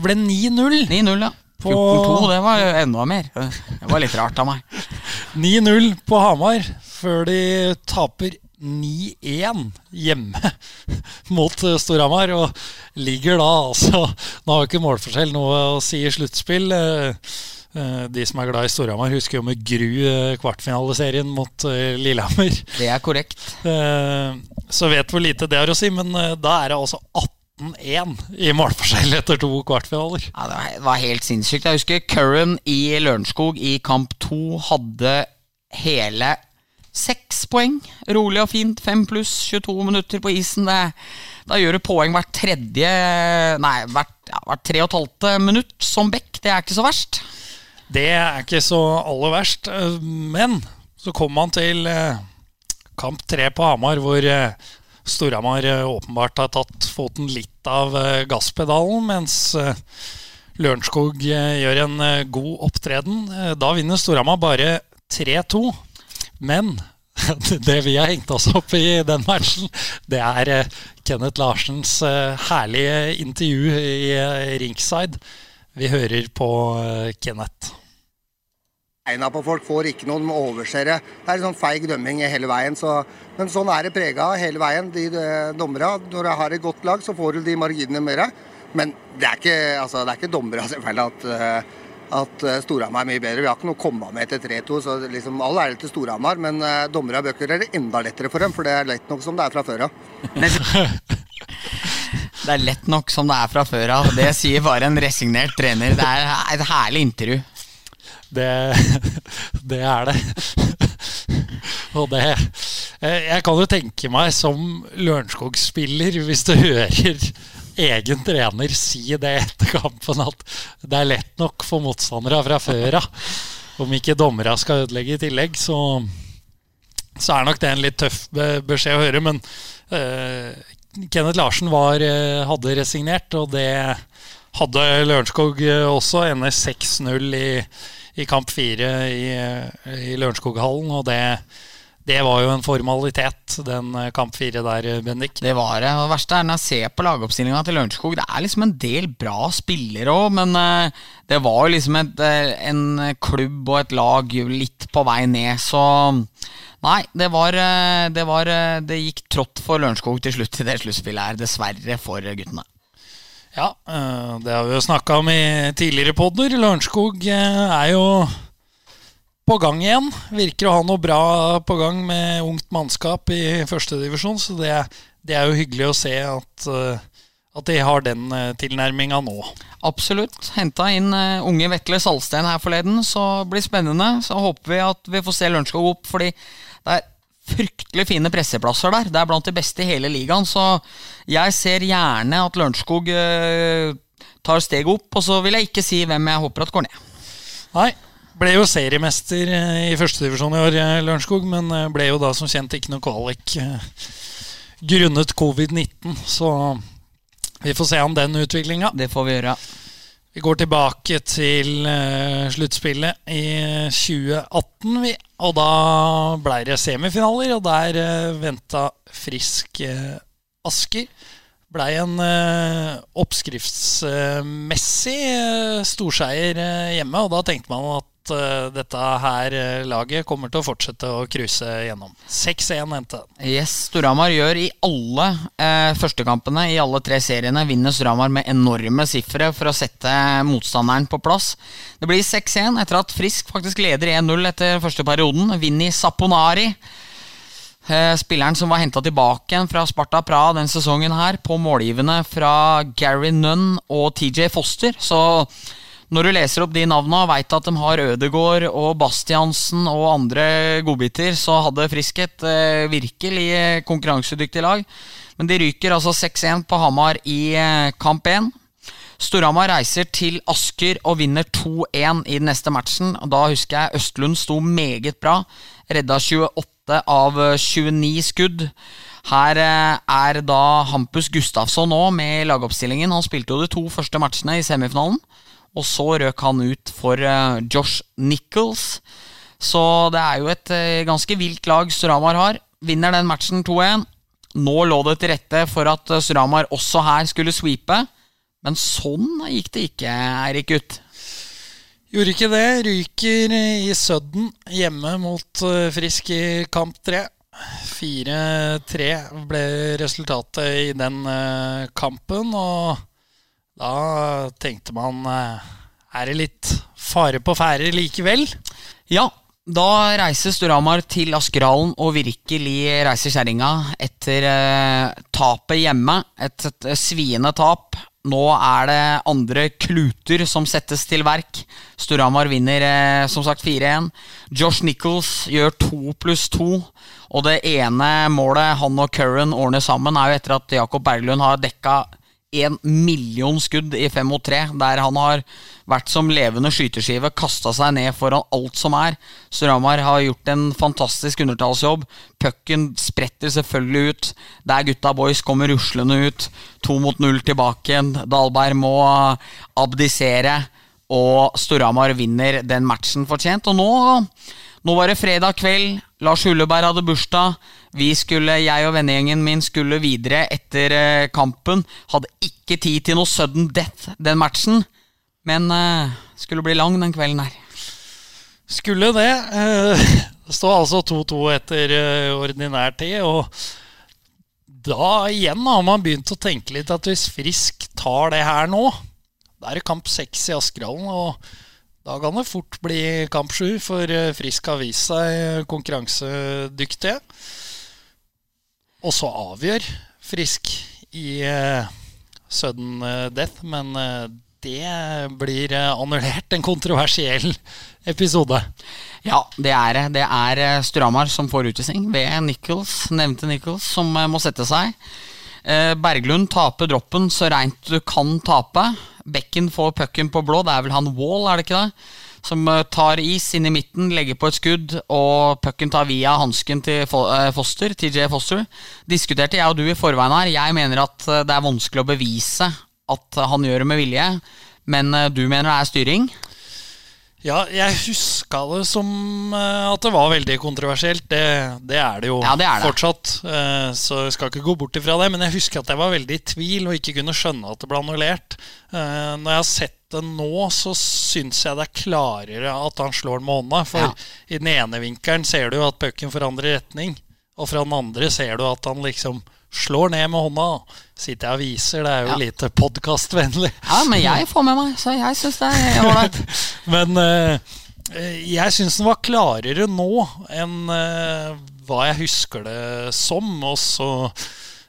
ble 9-0. 9-0, ja. 14-2, det var jo enda mer. Det var litt rart av meg. 9-0 på Hamar, før de taper 9-1 hjemme mot Storhamar. Og ligger da altså Nå har jo ikke målforskjell noe å si i sluttspill. Eh, de som er glad i Storhamar, husker jo med gru kvartfinaleserien mot eh, Lillehammer. Det er korrekt. Så vet hvor lite det har å si, men da er det altså 18-1 i målforskjell etter to kvartfinaler. Ja, det var helt sinnssykt. Jeg husker Curran i Lørenskog i kamp to hadde hele seks poeng. Rolig og fint. Fem pluss 22 minutter på isen. Det, da gjør du poeng hvert tredje Nei, hvert, ja, hvert tre og et halvt minutt som back. Det er ikke så verst. Det er ikke så aller verst. Men så kommer man til eh, kamp tre på Hamar, hvor eh, Storhamar eh, åpenbart har tatt foten litt av gasspedalen, mens Lørenskog gjør en god opptreden. Da vinner Storhamar bare 3-2. Men det vi har hengt oss opp i den matchen, det er Kenneth Larsens herlige intervju i Ringside. Vi hører på Kenneth. Beina på folk får ikke noen overseere. Det er sånn feig dømming hele veien. Så, men sånn er det prega hele veien. De, de dommere, Når jeg har et godt lag, så får du de marginene med deg. Men det er ikke, altså, det er ikke dommere selvfølgelig at, eh, at eh, Storhamar er mye bedre. Vi har ikke noe å komme med etter 3-2. så liksom, All ære til Storhamar, men dommere av bøker er det enda lettere for dem. For det er lett nok som det er fra før av. Det er lett nok som det er fra før av. Det sier bare en resignert trener. Det er et herlig intervju. Det, det er det. Og det eh, Jeg kan jo tenke meg som Lørenskog-spiller, hvis du hører egen trener si det etter kampen, at det er lett nok for motstandere fra før av. Om ikke dommerne skal ødelegge i tillegg, så, så er nok det en litt tøff beskjed å høre. Men uh, Kenneth Larsen var, uh, hadde resignert, og det hadde Lørenskog også. Ender 6-0 i i kamp fire i, i Lørenskoghallen. Og det, det, var jo en formalitet, den eh, kamp fire der, Bendik. Det var det. Og det verste er når jeg ser på lagoppstillinga til Lørenskog. Det er liksom en del bra spillere òg, men uh, det var jo liksom et, en klubb og et lag litt på vei ned, så Nei, det var, det var Det gikk trått for Lørenskog til slutt i det sluttspillet her, dessverre for guttene. Ja, eh, det har vi jo snakka om i tidligere podder. Lørenskog eh, er jo på gang igjen. Virker å ha noe bra på gang med ungt mannskap i førstedivisjon. Så det, det, er jo hyggelig å se at, eh, at de har den tilnærminga nå. Absolutt. Henta inn unge Vetle Salsten her forleden, så blir det spennende. Så håper vi at vi får se Lørenskog opp, fordi fryktelig fine presseplasser der. Det er blant de beste i hele ligaen. Så jeg ser gjerne at Lørenskog uh, tar steg opp. Og så vil jeg ikke si hvem jeg håper at går ned. Nei, ble jo seriemester i førstedivisjon i år, Lørenskog, men ble jo da som kjent ikke noe kvalik grunnet covid-19. Så vi får se om den utviklinga. Det får vi gjøre. Vi går tilbake til uh, sluttspillet i 2018, vi. Og da ble det semifinaler, og der uh, venta Frisk uh, Asker blei en uh, oppskriftsmessig storseier hjemme. Og da tenkte man at dette her laget kommer til å fortsette å cruise gjennom. 6-1 endte. Yes, Storhamar gjør i alle førstekampene i alle tre seriene vinner Storhamar med enorme sifre for å sette motstanderen på plass. Det blir 6-1 etter at Frisk faktisk leder 1-0 etter første perioden. Vinni Saponari Eh, spilleren som var henta tilbake igjen fra Sparta Praha den sesongen her, på målgivende fra Gary Nunn og TJ Foster. Så når du leser opp de navna og veit at de har Ødegård og Bastiansen og andre godbiter, så hadde Frisk et eh, virkelig konkurransedyktig lag. Men de ryker altså 6-1 på Hamar i eh, kamp 1. Storhamar reiser til Asker og vinner 2-1 i den neste matchen. Da husker jeg Østlund sto meget bra. Redda 28 av 29 eh, skudd. Her eh, er da Hampus Gustafsson nå med lagoppstillingen. Han spilte jo de to første matchene i semifinalen. Og så røk han ut for eh, Josh Nichols. Så det er jo et ganske vilt lag Suramar har. Vinner den matchen 2-1. Nå lå det til rette for at Suramar også her skulle sweepe. Men sånn gikk det ikke, Eirik Gutt. Gjorde ikke det. Ryker i Sudden hjemme mot eh, Frisk i kamp tre. 4-3 ble resultatet i den eh, kampen, og da tenkte man eh, Er det litt fare på ferde likevel? Ja, da reiser Storhamar til Askerhallen og virkelig reiser kjerringa etter tapet hjemme. Et, et sviende tap. Nå er det andre kluter som settes til verk. Storhamar vinner eh, som sagt 4-1. Josh Nichols gjør to pluss to. Og det ene målet han og Curran ordner sammen, er jo etter at Jakob Berglund har dekka en million skudd i fem mot tre, der han har vært som levende skyteskive, kasta seg ned foran alt som er. Suramar har gjort en fantastisk undertallsjobb. Pucken spretter selvfølgelig ut. Der gutta boys kommer ruslende ut. To mot null tilbake igjen. Dahlberg må abdisere, og Storhamar vinner den matchen fortjent. Og nå, nå var det fredag kveld. Lars Hulleberg hadde bursdag. Vi skulle, Jeg og vennegjengen min skulle videre etter eh, kampen. Hadde ikke tid til noe sudden death den matchen. Men uh, skulle bli lang den kvelden her. Skulle det. Uh, det står altså 2-2 etter ordinær tid. Og da igjen har man begynt å tenke litt at hvis Frisk tar det her nå Da er det kamp seks i Askerhallen, og da kan det fort bli kamp sju, for Frisk har vist seg konkurransedyktige. Og så avgjør Frisk i uh, sudden death, men det blir eh, annullert. En kontroversiell episode. Ja, det er det. Det er eh, Stramar som får utvisning ved Nichols, nevnte Nichols, som eh, må sette seg. Berglund taper droppen så reint du kan tape. Bekken får pucken på blå. Det er vel han Wall, er det ikke det? Som tar is inn i midten, legger på et skudd, og pucken tar via hansken til Foster, TJ Foster. Diskuterte jeg og du i forveien her. Jeg mener at det er vanskelig å bevise at han gjør det med vilje, men eh, du mener det er styring? Ja, jeg huska det som eh, at det var veldig kontroversielt. Det, det er det jo ja, det er det. fortsatt. Eh, så jeg skal ikke gå bort ifra det. Men jeg husker at jeg var veldig i tvil og ikke kunne skjønne at det ble annullert. Når jeg har sett det nå, så syns jeg det er klarere at han slår med hånda. For ja. i den ene vinkelen ser du at pucken forandrer retning. Og fra den andre ser du at han liksom slår ned med hånda. Sitter jeg og viser, det er jo ja. lite podkastvennlig. Ja, men jeg får med meg, så jeg syns det er ålreit. men uh, jeg syns den var klarere nå enn uh, hva jeg husker det som. Og så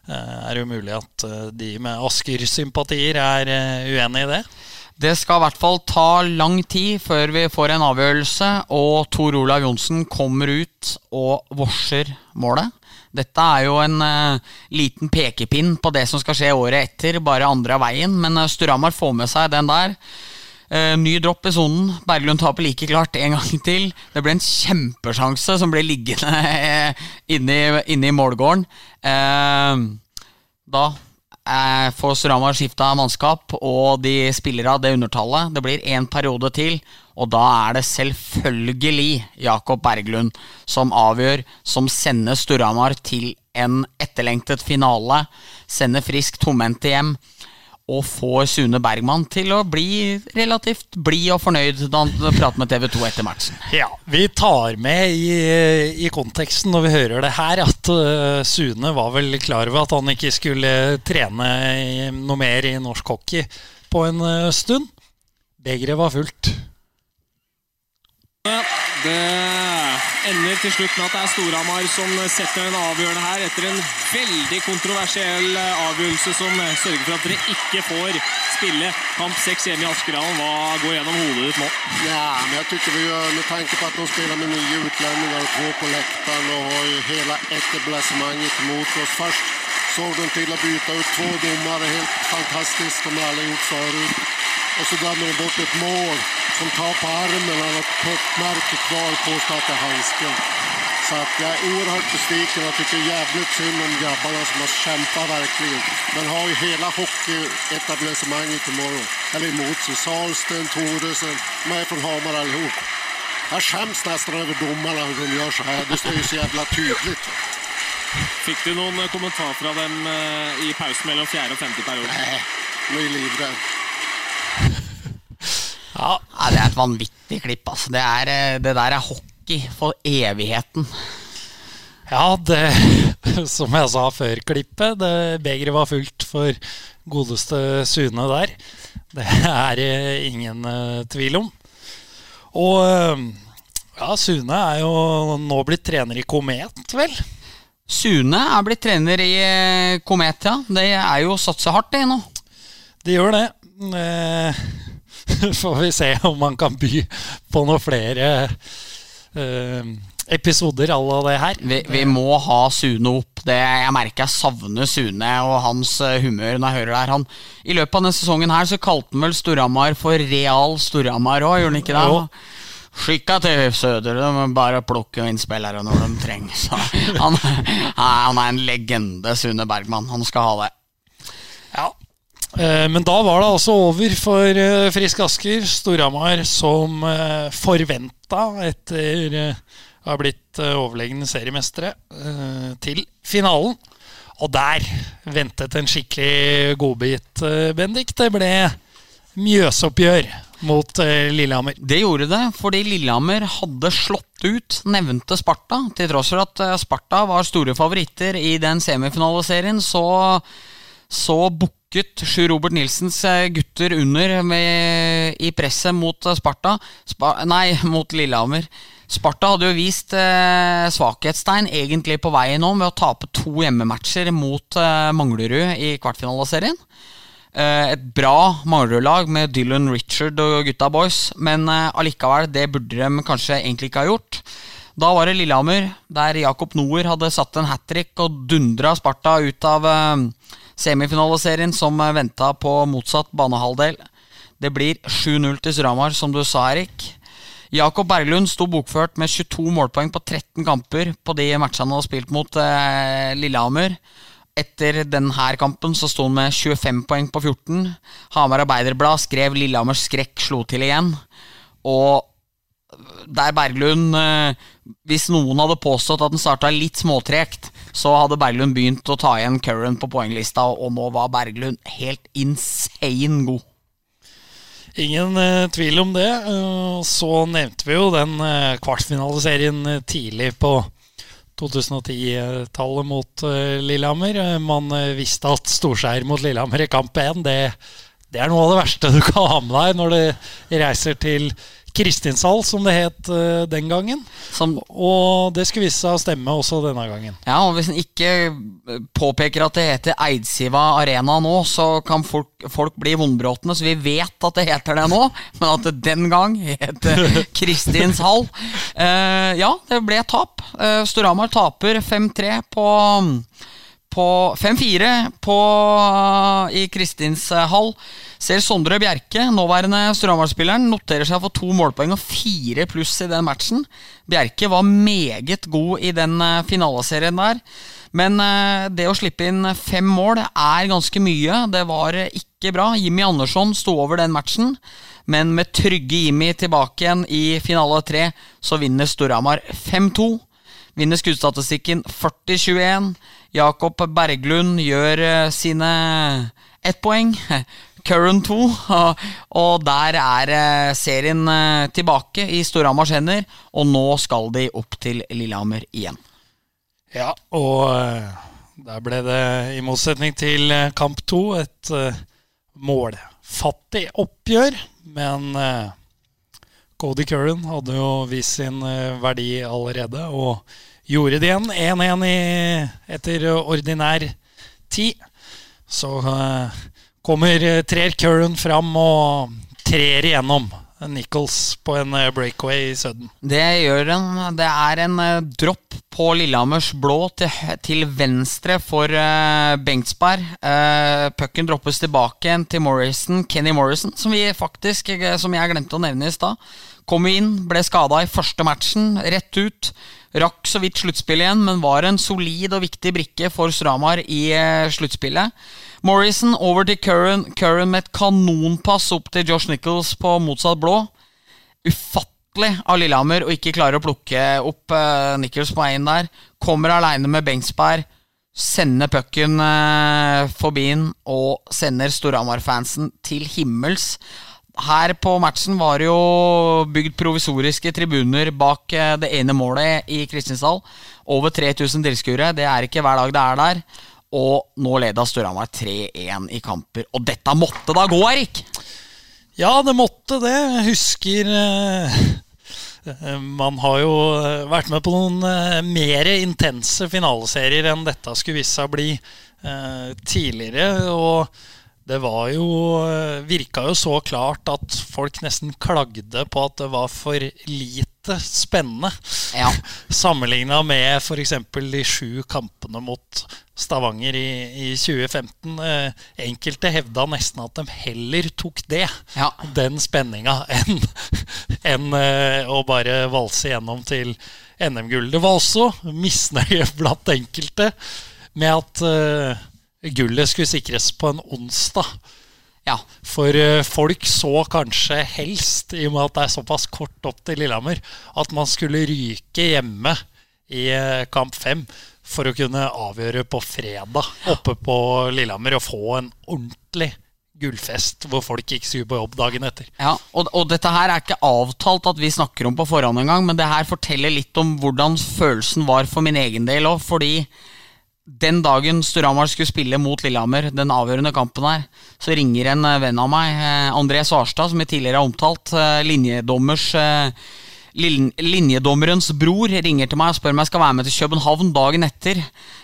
er det jo mulig at de med Asker-sympatier er uenig i det. Det skal i hvert fall ta lang tid før vi får en avgjørelse, og Tor Olav Johnsen kommer ut og vorser målet. Dette er jo en uh, liten pekepinn på det som skal skje året etter, bare andre av veien. Men uh, Sturhamar får med seg den der. Uh, ny dropp i sonen. Berglund taper like klart en gang til. Det ble en kjempesjanse som ble liggende uh, inne i målgården. Uh, da eh, får Storhamar skifta mannskap, og de spiller av det undertallet. Det blir én periode til, og da er det selvfølgelig Jakob Berglund som avgjør, som sender Storhamar til en etterlengtet finale. Sender frisk tomhendte hjem og får Sune Bergman til å bli relativt blid og fornøyd da han prater med TV 2 etter matchen. Ja, Vi tar med i, i konteksten når vi hører det her, at uh, Sune var vel klar over at han ikke skulle trene noe mer i norsk hockey på en uh, stund. Begeret var fullt. Det ender til slutt med at det er Storhamar som setter den avgjørende her, etter en veldig kontroversiell avgjørelse som sørger for at dere ikke får spille kamp seks hjemme i Askerhallen. Hva går gjennom hodet ditt nå? Ja, men jeg tykker vi gjør, med tanke på at de spiller med nye utlendinger og to på lekteren og har hele etablissementet mot oss. Først så de til å bytte ut to dommere. helt fantastisk, de har alle gjort förut. Og så dømmer de bort et mål som tar på armen Han har puckmärke kvar på att det handsken. Så att jag är oerhört besviken och tycker jävligt synd om grabbarna som har kämpat verkligen. Men har ju hela hockeyetablissemanget imorgon, eller emot sig. Sahlsten, Thoresen, de är från Hamar allihop. Jag skäms nästan över domarna hur de gör så här. Det står ju så jävla tydligt. Fikk du noen kommentar fra dem eh, i pausen mellom fjerde og femte periode? Nå er är livredd. Ja, det er et vanvittig klipp. Altså. Det, er, eh, det der er hockey for evigheten. ja det Som jeg sa før klippet, det begeret var fullt for godeste Sune der. Det er ingen uh, tvil om. Og uh, ja, Sune er jo nå blitt trener i Komet, vel? Sune er blitt trener i eh, Komet, ja. Det er jo satse hardt, det nå. Det gjør det. Eh, får vi se om man kan by på noen flere eh, episoder à la det her. Vi, vi må ha Sune opp. Det, jeg merker jeg savner Sune og hans eh, humør når jeg hører det her. Han, I løpet av denne sesongen her så kalte han vel Storhamar for Real Storhamar òg, gjorde han ikke det? Jo. Skikka til Søder, de bare plukke inn spillere når de trenger. Han, han er en legende, Sune Bergman. Han skal ha det. Ja. Eh, Men da var det altså over for eh, Frisk Asker. Storhamar som eh, forventa, etter å ha blitt overlegne seriemestere, til finalen. Og der ventet en skikkelig godbit, Bendik. Det ble Mjøsoppgjør mot eh, Lillehammer. Det gjorde det, fordi Lillehammer hadde slått ut nevnte Sparta. Til tross for at Sparta var store favoritter i den semifinaliserien, så, så bukket Sjur Robert Nilsens eh, gutter under med, i presset mot eh, Sparta. Spa, nei, mot Lillehammer. Sparta hadde jo vist eh, svakhetstegn egentlig på veien om ved å tape to hjemmematcher mot eh, Manglerud i kvartfinaleserien. Eh, et bra Manglerud-lag med Dylan Richard og gutta boys, men eh, allikevel, det burde de kanskje egentlig ikke ha gjort. Da var det Lillehammer, der Jakob Noer hadde satt en hat trick og dundra Sparta ut av eh, semifinaliserien som venta på motsatt banehalvdel. Det blir 7-0 til Suramar, som du sa, Erik. Jakob Berglund sto bokført med 22 målpoeng på 13 kamper på de matchene han hadde spilt mot eh, Lillehammer. Etter denne kampen så sto han med 25 poeng på 14. Hamar Arbeiderblad skrev Lillehammers skrekk slo til igjen. Og der Berglund eh, Hvis noen hadde påstått at den starta litt småtregt, så hadde Berglund begynt å ta igjen Curran på poenglista, og nå var Berglund helt insane god. Ingen eh, tvil om det. Eh, så nevnte vi jo den eh, kvartfinaliserien tidlig på 2010-tallet mot eh, Lillehammer. Eh, Man visste at storseier mot Lillehammer i kamp 1, det, det er noe av det verste du kan ha med deg når du reiser til Kristinshall, som det het uh, den gangen. Som Og det skulle vise seg å stemme også denne gangen. Ja, og Hvis en ikke eh, påpeker at det heter Eidsiva Arena nå, så kan folk, folk bli vondbråtne, så vi vet at det heter det nå. Men at det den gang het Kristins hall. Eh, ja, det ble tap. Uh, Storhamar taper 5-3 på, på 5-4 i Kristins hall. Ser Sondre Bjerke, nåværende Storhamar-spilleren, noterer seg for to målpoeng og fire pluss i den matchen. Bjerke var meget god i den eh, finaleserien der. Men eh, det å slippe inn fem mål er ganske mye. Det var ikke bra. Jimmy Andersson sto over den matchen. Men med trygge Jimmy tilbake igjen i finale tre, så vinner Storhamar 5-2. Vinner skuddstatistikken 40-21. Jakob Berglund gjør eh, sine ett poeng. Curran 2. Og der er eh, serien eh, tilbake i Storhamars hender, og nå skal de opp til Lillehammer igjen. Ja, og der ble det, i motsetning til kamp to, et målfattig oppgjør. Men Cody Curran hadde jo vist sin verdi allerede, og gjorde det igjen. 1-1 etter ordinær tid. Så kommer eh, trer Curran fram og trer igjennom Nichols på en eh, breakaway i Sudden. Det gjør han. Det er en uh, dropp på Lillehammers blå til, til venstre for uh, Bengtsberg. Uh, Pucken droppes tilbake til Morrison, Kenny Morrison, som vi faktisk, som jeg glemte å nevne i stad. Kom inn, ble skada i første matchen, rett ut. Rakk så vidt sluttspillet igjen, men var en solid og viktig brikke for Stramar i sluttspillet. Morrison over til Curran. Curran med et kanonpass opp til Josh Nichols på motsatt blå. Ufattelig av Lillehammer å ikke klare å plukke opp uh, Nichols på veien der. Kommer aleine med Bengsberg. Sender pucken uh, forbi og sender Storhamar-fansen til himmels. Her på matchen var det jo bygd provisoriske tribuner bak uh, det ene målet i Kristinsdal. Over 3000 tilskuere. Det er ikke hver dag det er der. Og nå leda Storhamar 3-1 i kamper. Og dette måtte da gå, Erik? Ja, det måtte det. Jeg husker eh, Man har jo vært med på noen eh, mer intense finaleserier enn dette skulle vise seg å bli eh, tidligere. Og det var jo eh, Virka jo så klart at folk nesten klagde på at det var for lite spennende. Ja. Sammenligna med f.eks. de sju kampene mot Stavanger i, i 2015. Eh, enkelte hevda nesten at de heller tok det, ja. den spenninga, enn en, eh, å bare valse gjennom til NM-gull. Det var også misnøye blant enkelte med at eh, gullet skulle sikres på en onsdag. Ja. For uh, folk så kanskje helst, i og med at det er såpass kort opp til Lillehammer, at man skulle ryke hjemme i uh, kamp fem for å kunne avgjøre på fredag oppe på Lillehammer og få en ordentlig gullfest hvor folk ikke skulle på jobb dagen etter. Ja, og, og, dette her er ikke avtalt at vi snakker om på forhånd engang, men det her forteller litt om hvordan følelsen var for min egen del òg, fordi den dagen Storhamar skulle spille mot Lillehammer, den avgjørende kampen her, så ringer en eh, venn av meg, eh, André Svarstad, som jeg tidligere har omtalt, eh, linjedommers Linjedommerens bror ringer til meg og spør om jeg skal være med til København dagen etter.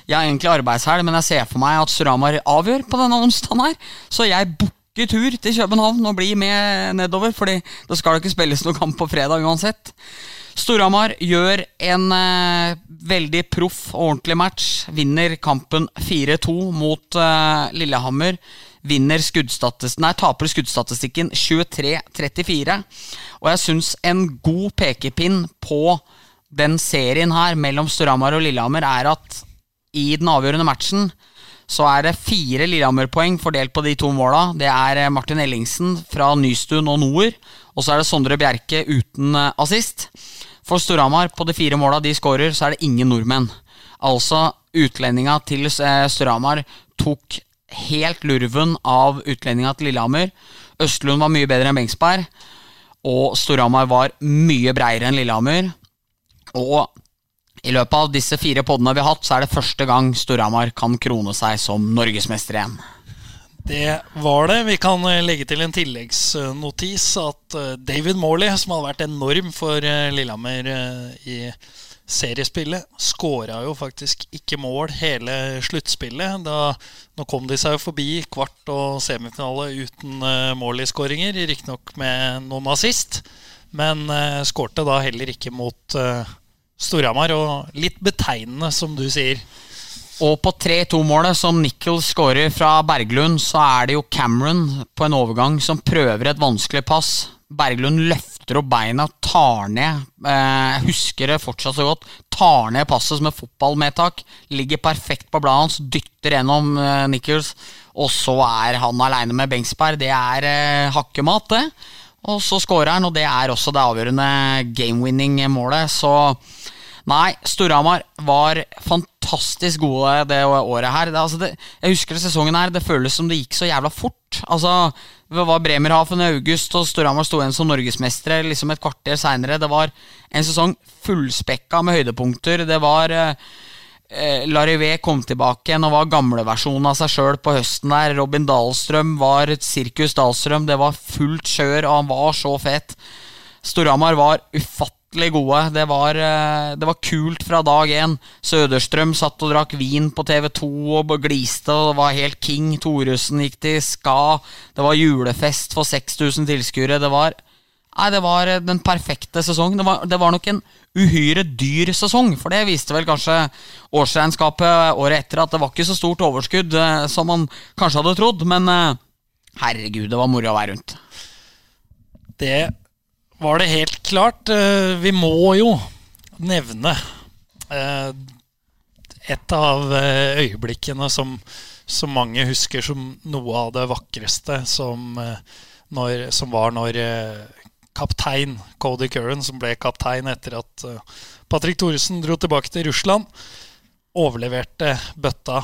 Jeg har egentlig arbeidshelg, men jeg ser for meg at Storhamar avgjør på denne onsdagen her, så jeg booker tur til København og blir med nedover, fordi det skal ikke spilles noen kamp på fredag uansett. Storhamar gjør en eh, veldig proff og ordentlig match. Vinner kampen 4-2 mot eh, Lillehammer. Vinner nei, taper skuddstatistikken 23-34. Og jeg syns en god pekepinn på den serien her mellom Storhamar og Lillehammer er at i den avgjørende matchen så er det fire Lillehammer-poeng fordelt på de to måla. Det er eh, Martin Ellingsen fra Nystuen og Noer. Og så er det Sondre Bjerke uten eh, assist. For Storhamar, på de fire måla de skårer, så er det ingen nordmenn. Altså, utlendinga til eh, Storhamar tok helt lurven av utlendinga til Lillehammer. Østlund var mye bedre enn Bengsberg. Og Storhamar var mye breiere enn Lillehammer. Og i løpet av disse fire podene vi har hatt, så er det første gang Storhamar kan krone seg som norgesmester igjen. Det var det. Vi kan eh, legge til en tilleggsnotis at eh, David Morley, som hadde vært enorm for eh, Lillehammer i seriespillet, skåra jo faktisk ikke mål hele sluttspillet. Nå kom de seg jo forbi kvart og semifinale uten Morley-skåringer, riktignok med noen assist, men skårte da heller ikke mot Storhamar. Og litt betegnende, som du sier, Og på 3-2-målet som Nickel skårer fra Berglund, så er det jo Cameron på en overgang som prøver et vanskelig pass. Berglund løfter opp beina, tar ned eh, husker det fortsatt så godt. Tar ned passet som et fotballmedtak. Ligger perfekt på bladet hans, dytter gjennom eh, Nichols. Og så er han aleine med Bengsberg. Det er eh, hakkemat, det. Og så skårer han, og det er også det avgjørende game-winning-målet. Så Nei, Storhamar var fantastisk gode det året her. Det, altså det, jeg husker sesongen her, det føles som det gikk så jævla fort. Altså, Det var Bremerhaven i august, og Storhamar sto igjen som norgesmestere liksom et kvarter seinere. Det var en sesong fullspekka med høydepunkter. Det var eh, eh Larivé kom tilbake igjen og var gamleversjonen av seg sjøl på høsten der. Robin Dahlstrøm var et Sirkus Dahlstrøm. Det var fullt kjør, og han var så fet. Storhamar var ufattelig ufattelig gode. Det var, eh, det var kult fra dag én. Søderstrøm satt og drakk vin på TV2 og gliste og var helt king. Thoresen gikk til ska. Det var julefest for 6000 tilskuere. Det var Nei, det var eh, den perfekte sesong. Det var, det var, nok en uhyre dyr sesong, for det viste vel kanskje årsregnskapet året etter at det var ikke så stort overskudd eh, som man kanskje hadde trodd, men herregud, det var moro å være rundt. Det var det helt klart. Eh, vi må jo nevne eh, et av eh, øyeblikkene som, som mange husker som noe av det vakreste, som, når, som var når kaptein Cody Curran, som ble kaptein etter at Patrick Thoresen dro tilbake til Russland, overleverte bøtta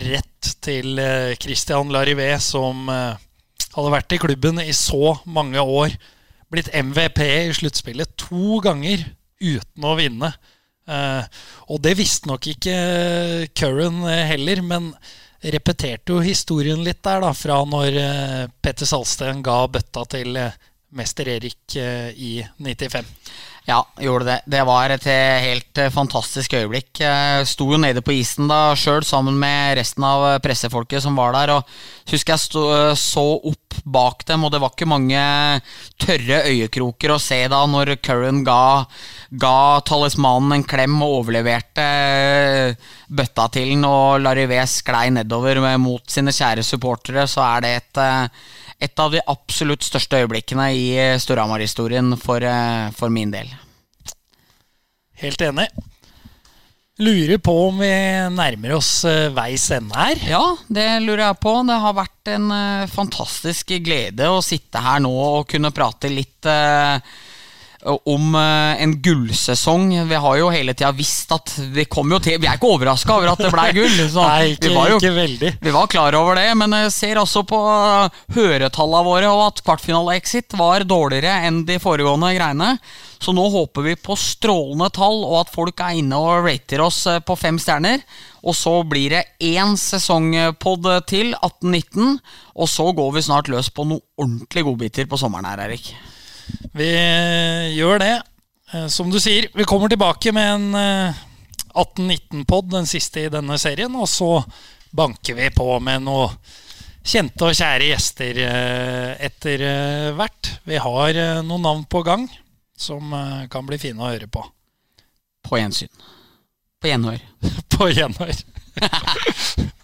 rett til Christian Larivé, som hadde vært i klubben i så mange år blitt MVP i sluttspillet to ganger uten å vinne. Uh, og det visste nok ikke Curran heller, men repeterte jo historien litt der, da, fra når uh, Petter Salsten ga bøtta til uh, mester Erik i 95. Ja, gjorde det. Det var et helt fantastisk øyeblikk. Jeg sto jo nede på isen da sjøl sammen med resten av pressefolket som var der. Og husker jeg sto, så opp bak dem, og det var ikke mange tørre øyekroker å se da når Curran ga, ga talismanen en klem og overleverte bøtta til den, og Larivé sklei nedover mot sine kjære supportere, så er det et et av de absolutt største øyeblikkene i Storhamar-historien for, eh, for, min del. Helt enig. Lurer på om vi nærmer oss eh, veis ende her? Ja, det lurer jeg på. Det har vært en fantastisk glede å sitte her nå og kunne prate litt uh, om eh, en gullsesong. Vi har jo hele tida visst at vi kom jo til Vi er ikke overraska over at det ble gull. Nei, ikke, vi var jo, ikke veldig. Vi var klar over det, men jeg ser også på høretallene våre og at kvartfinale-exit var dårligere enn de foregående greiene. Så nå håper vi på strålende tall, og at folk er inne og rater oss eh, på fem stjerner. Og så blir det én sesongpod til, 18-19, og så går vi snart løs på noen ordentlige godbiter på sommeren her, Erik. Vi gjør det. Eh, som du sier, vi kommer tilbake med en 18-19-pod, eh, den siste i denne serien. Og så banker vi på med noen kjente og kjære gjester eh, etter hvert. Vi har noen navn på gang som kan bli fine å høre på. På gjensyn. På gjenhør. på gjenhør.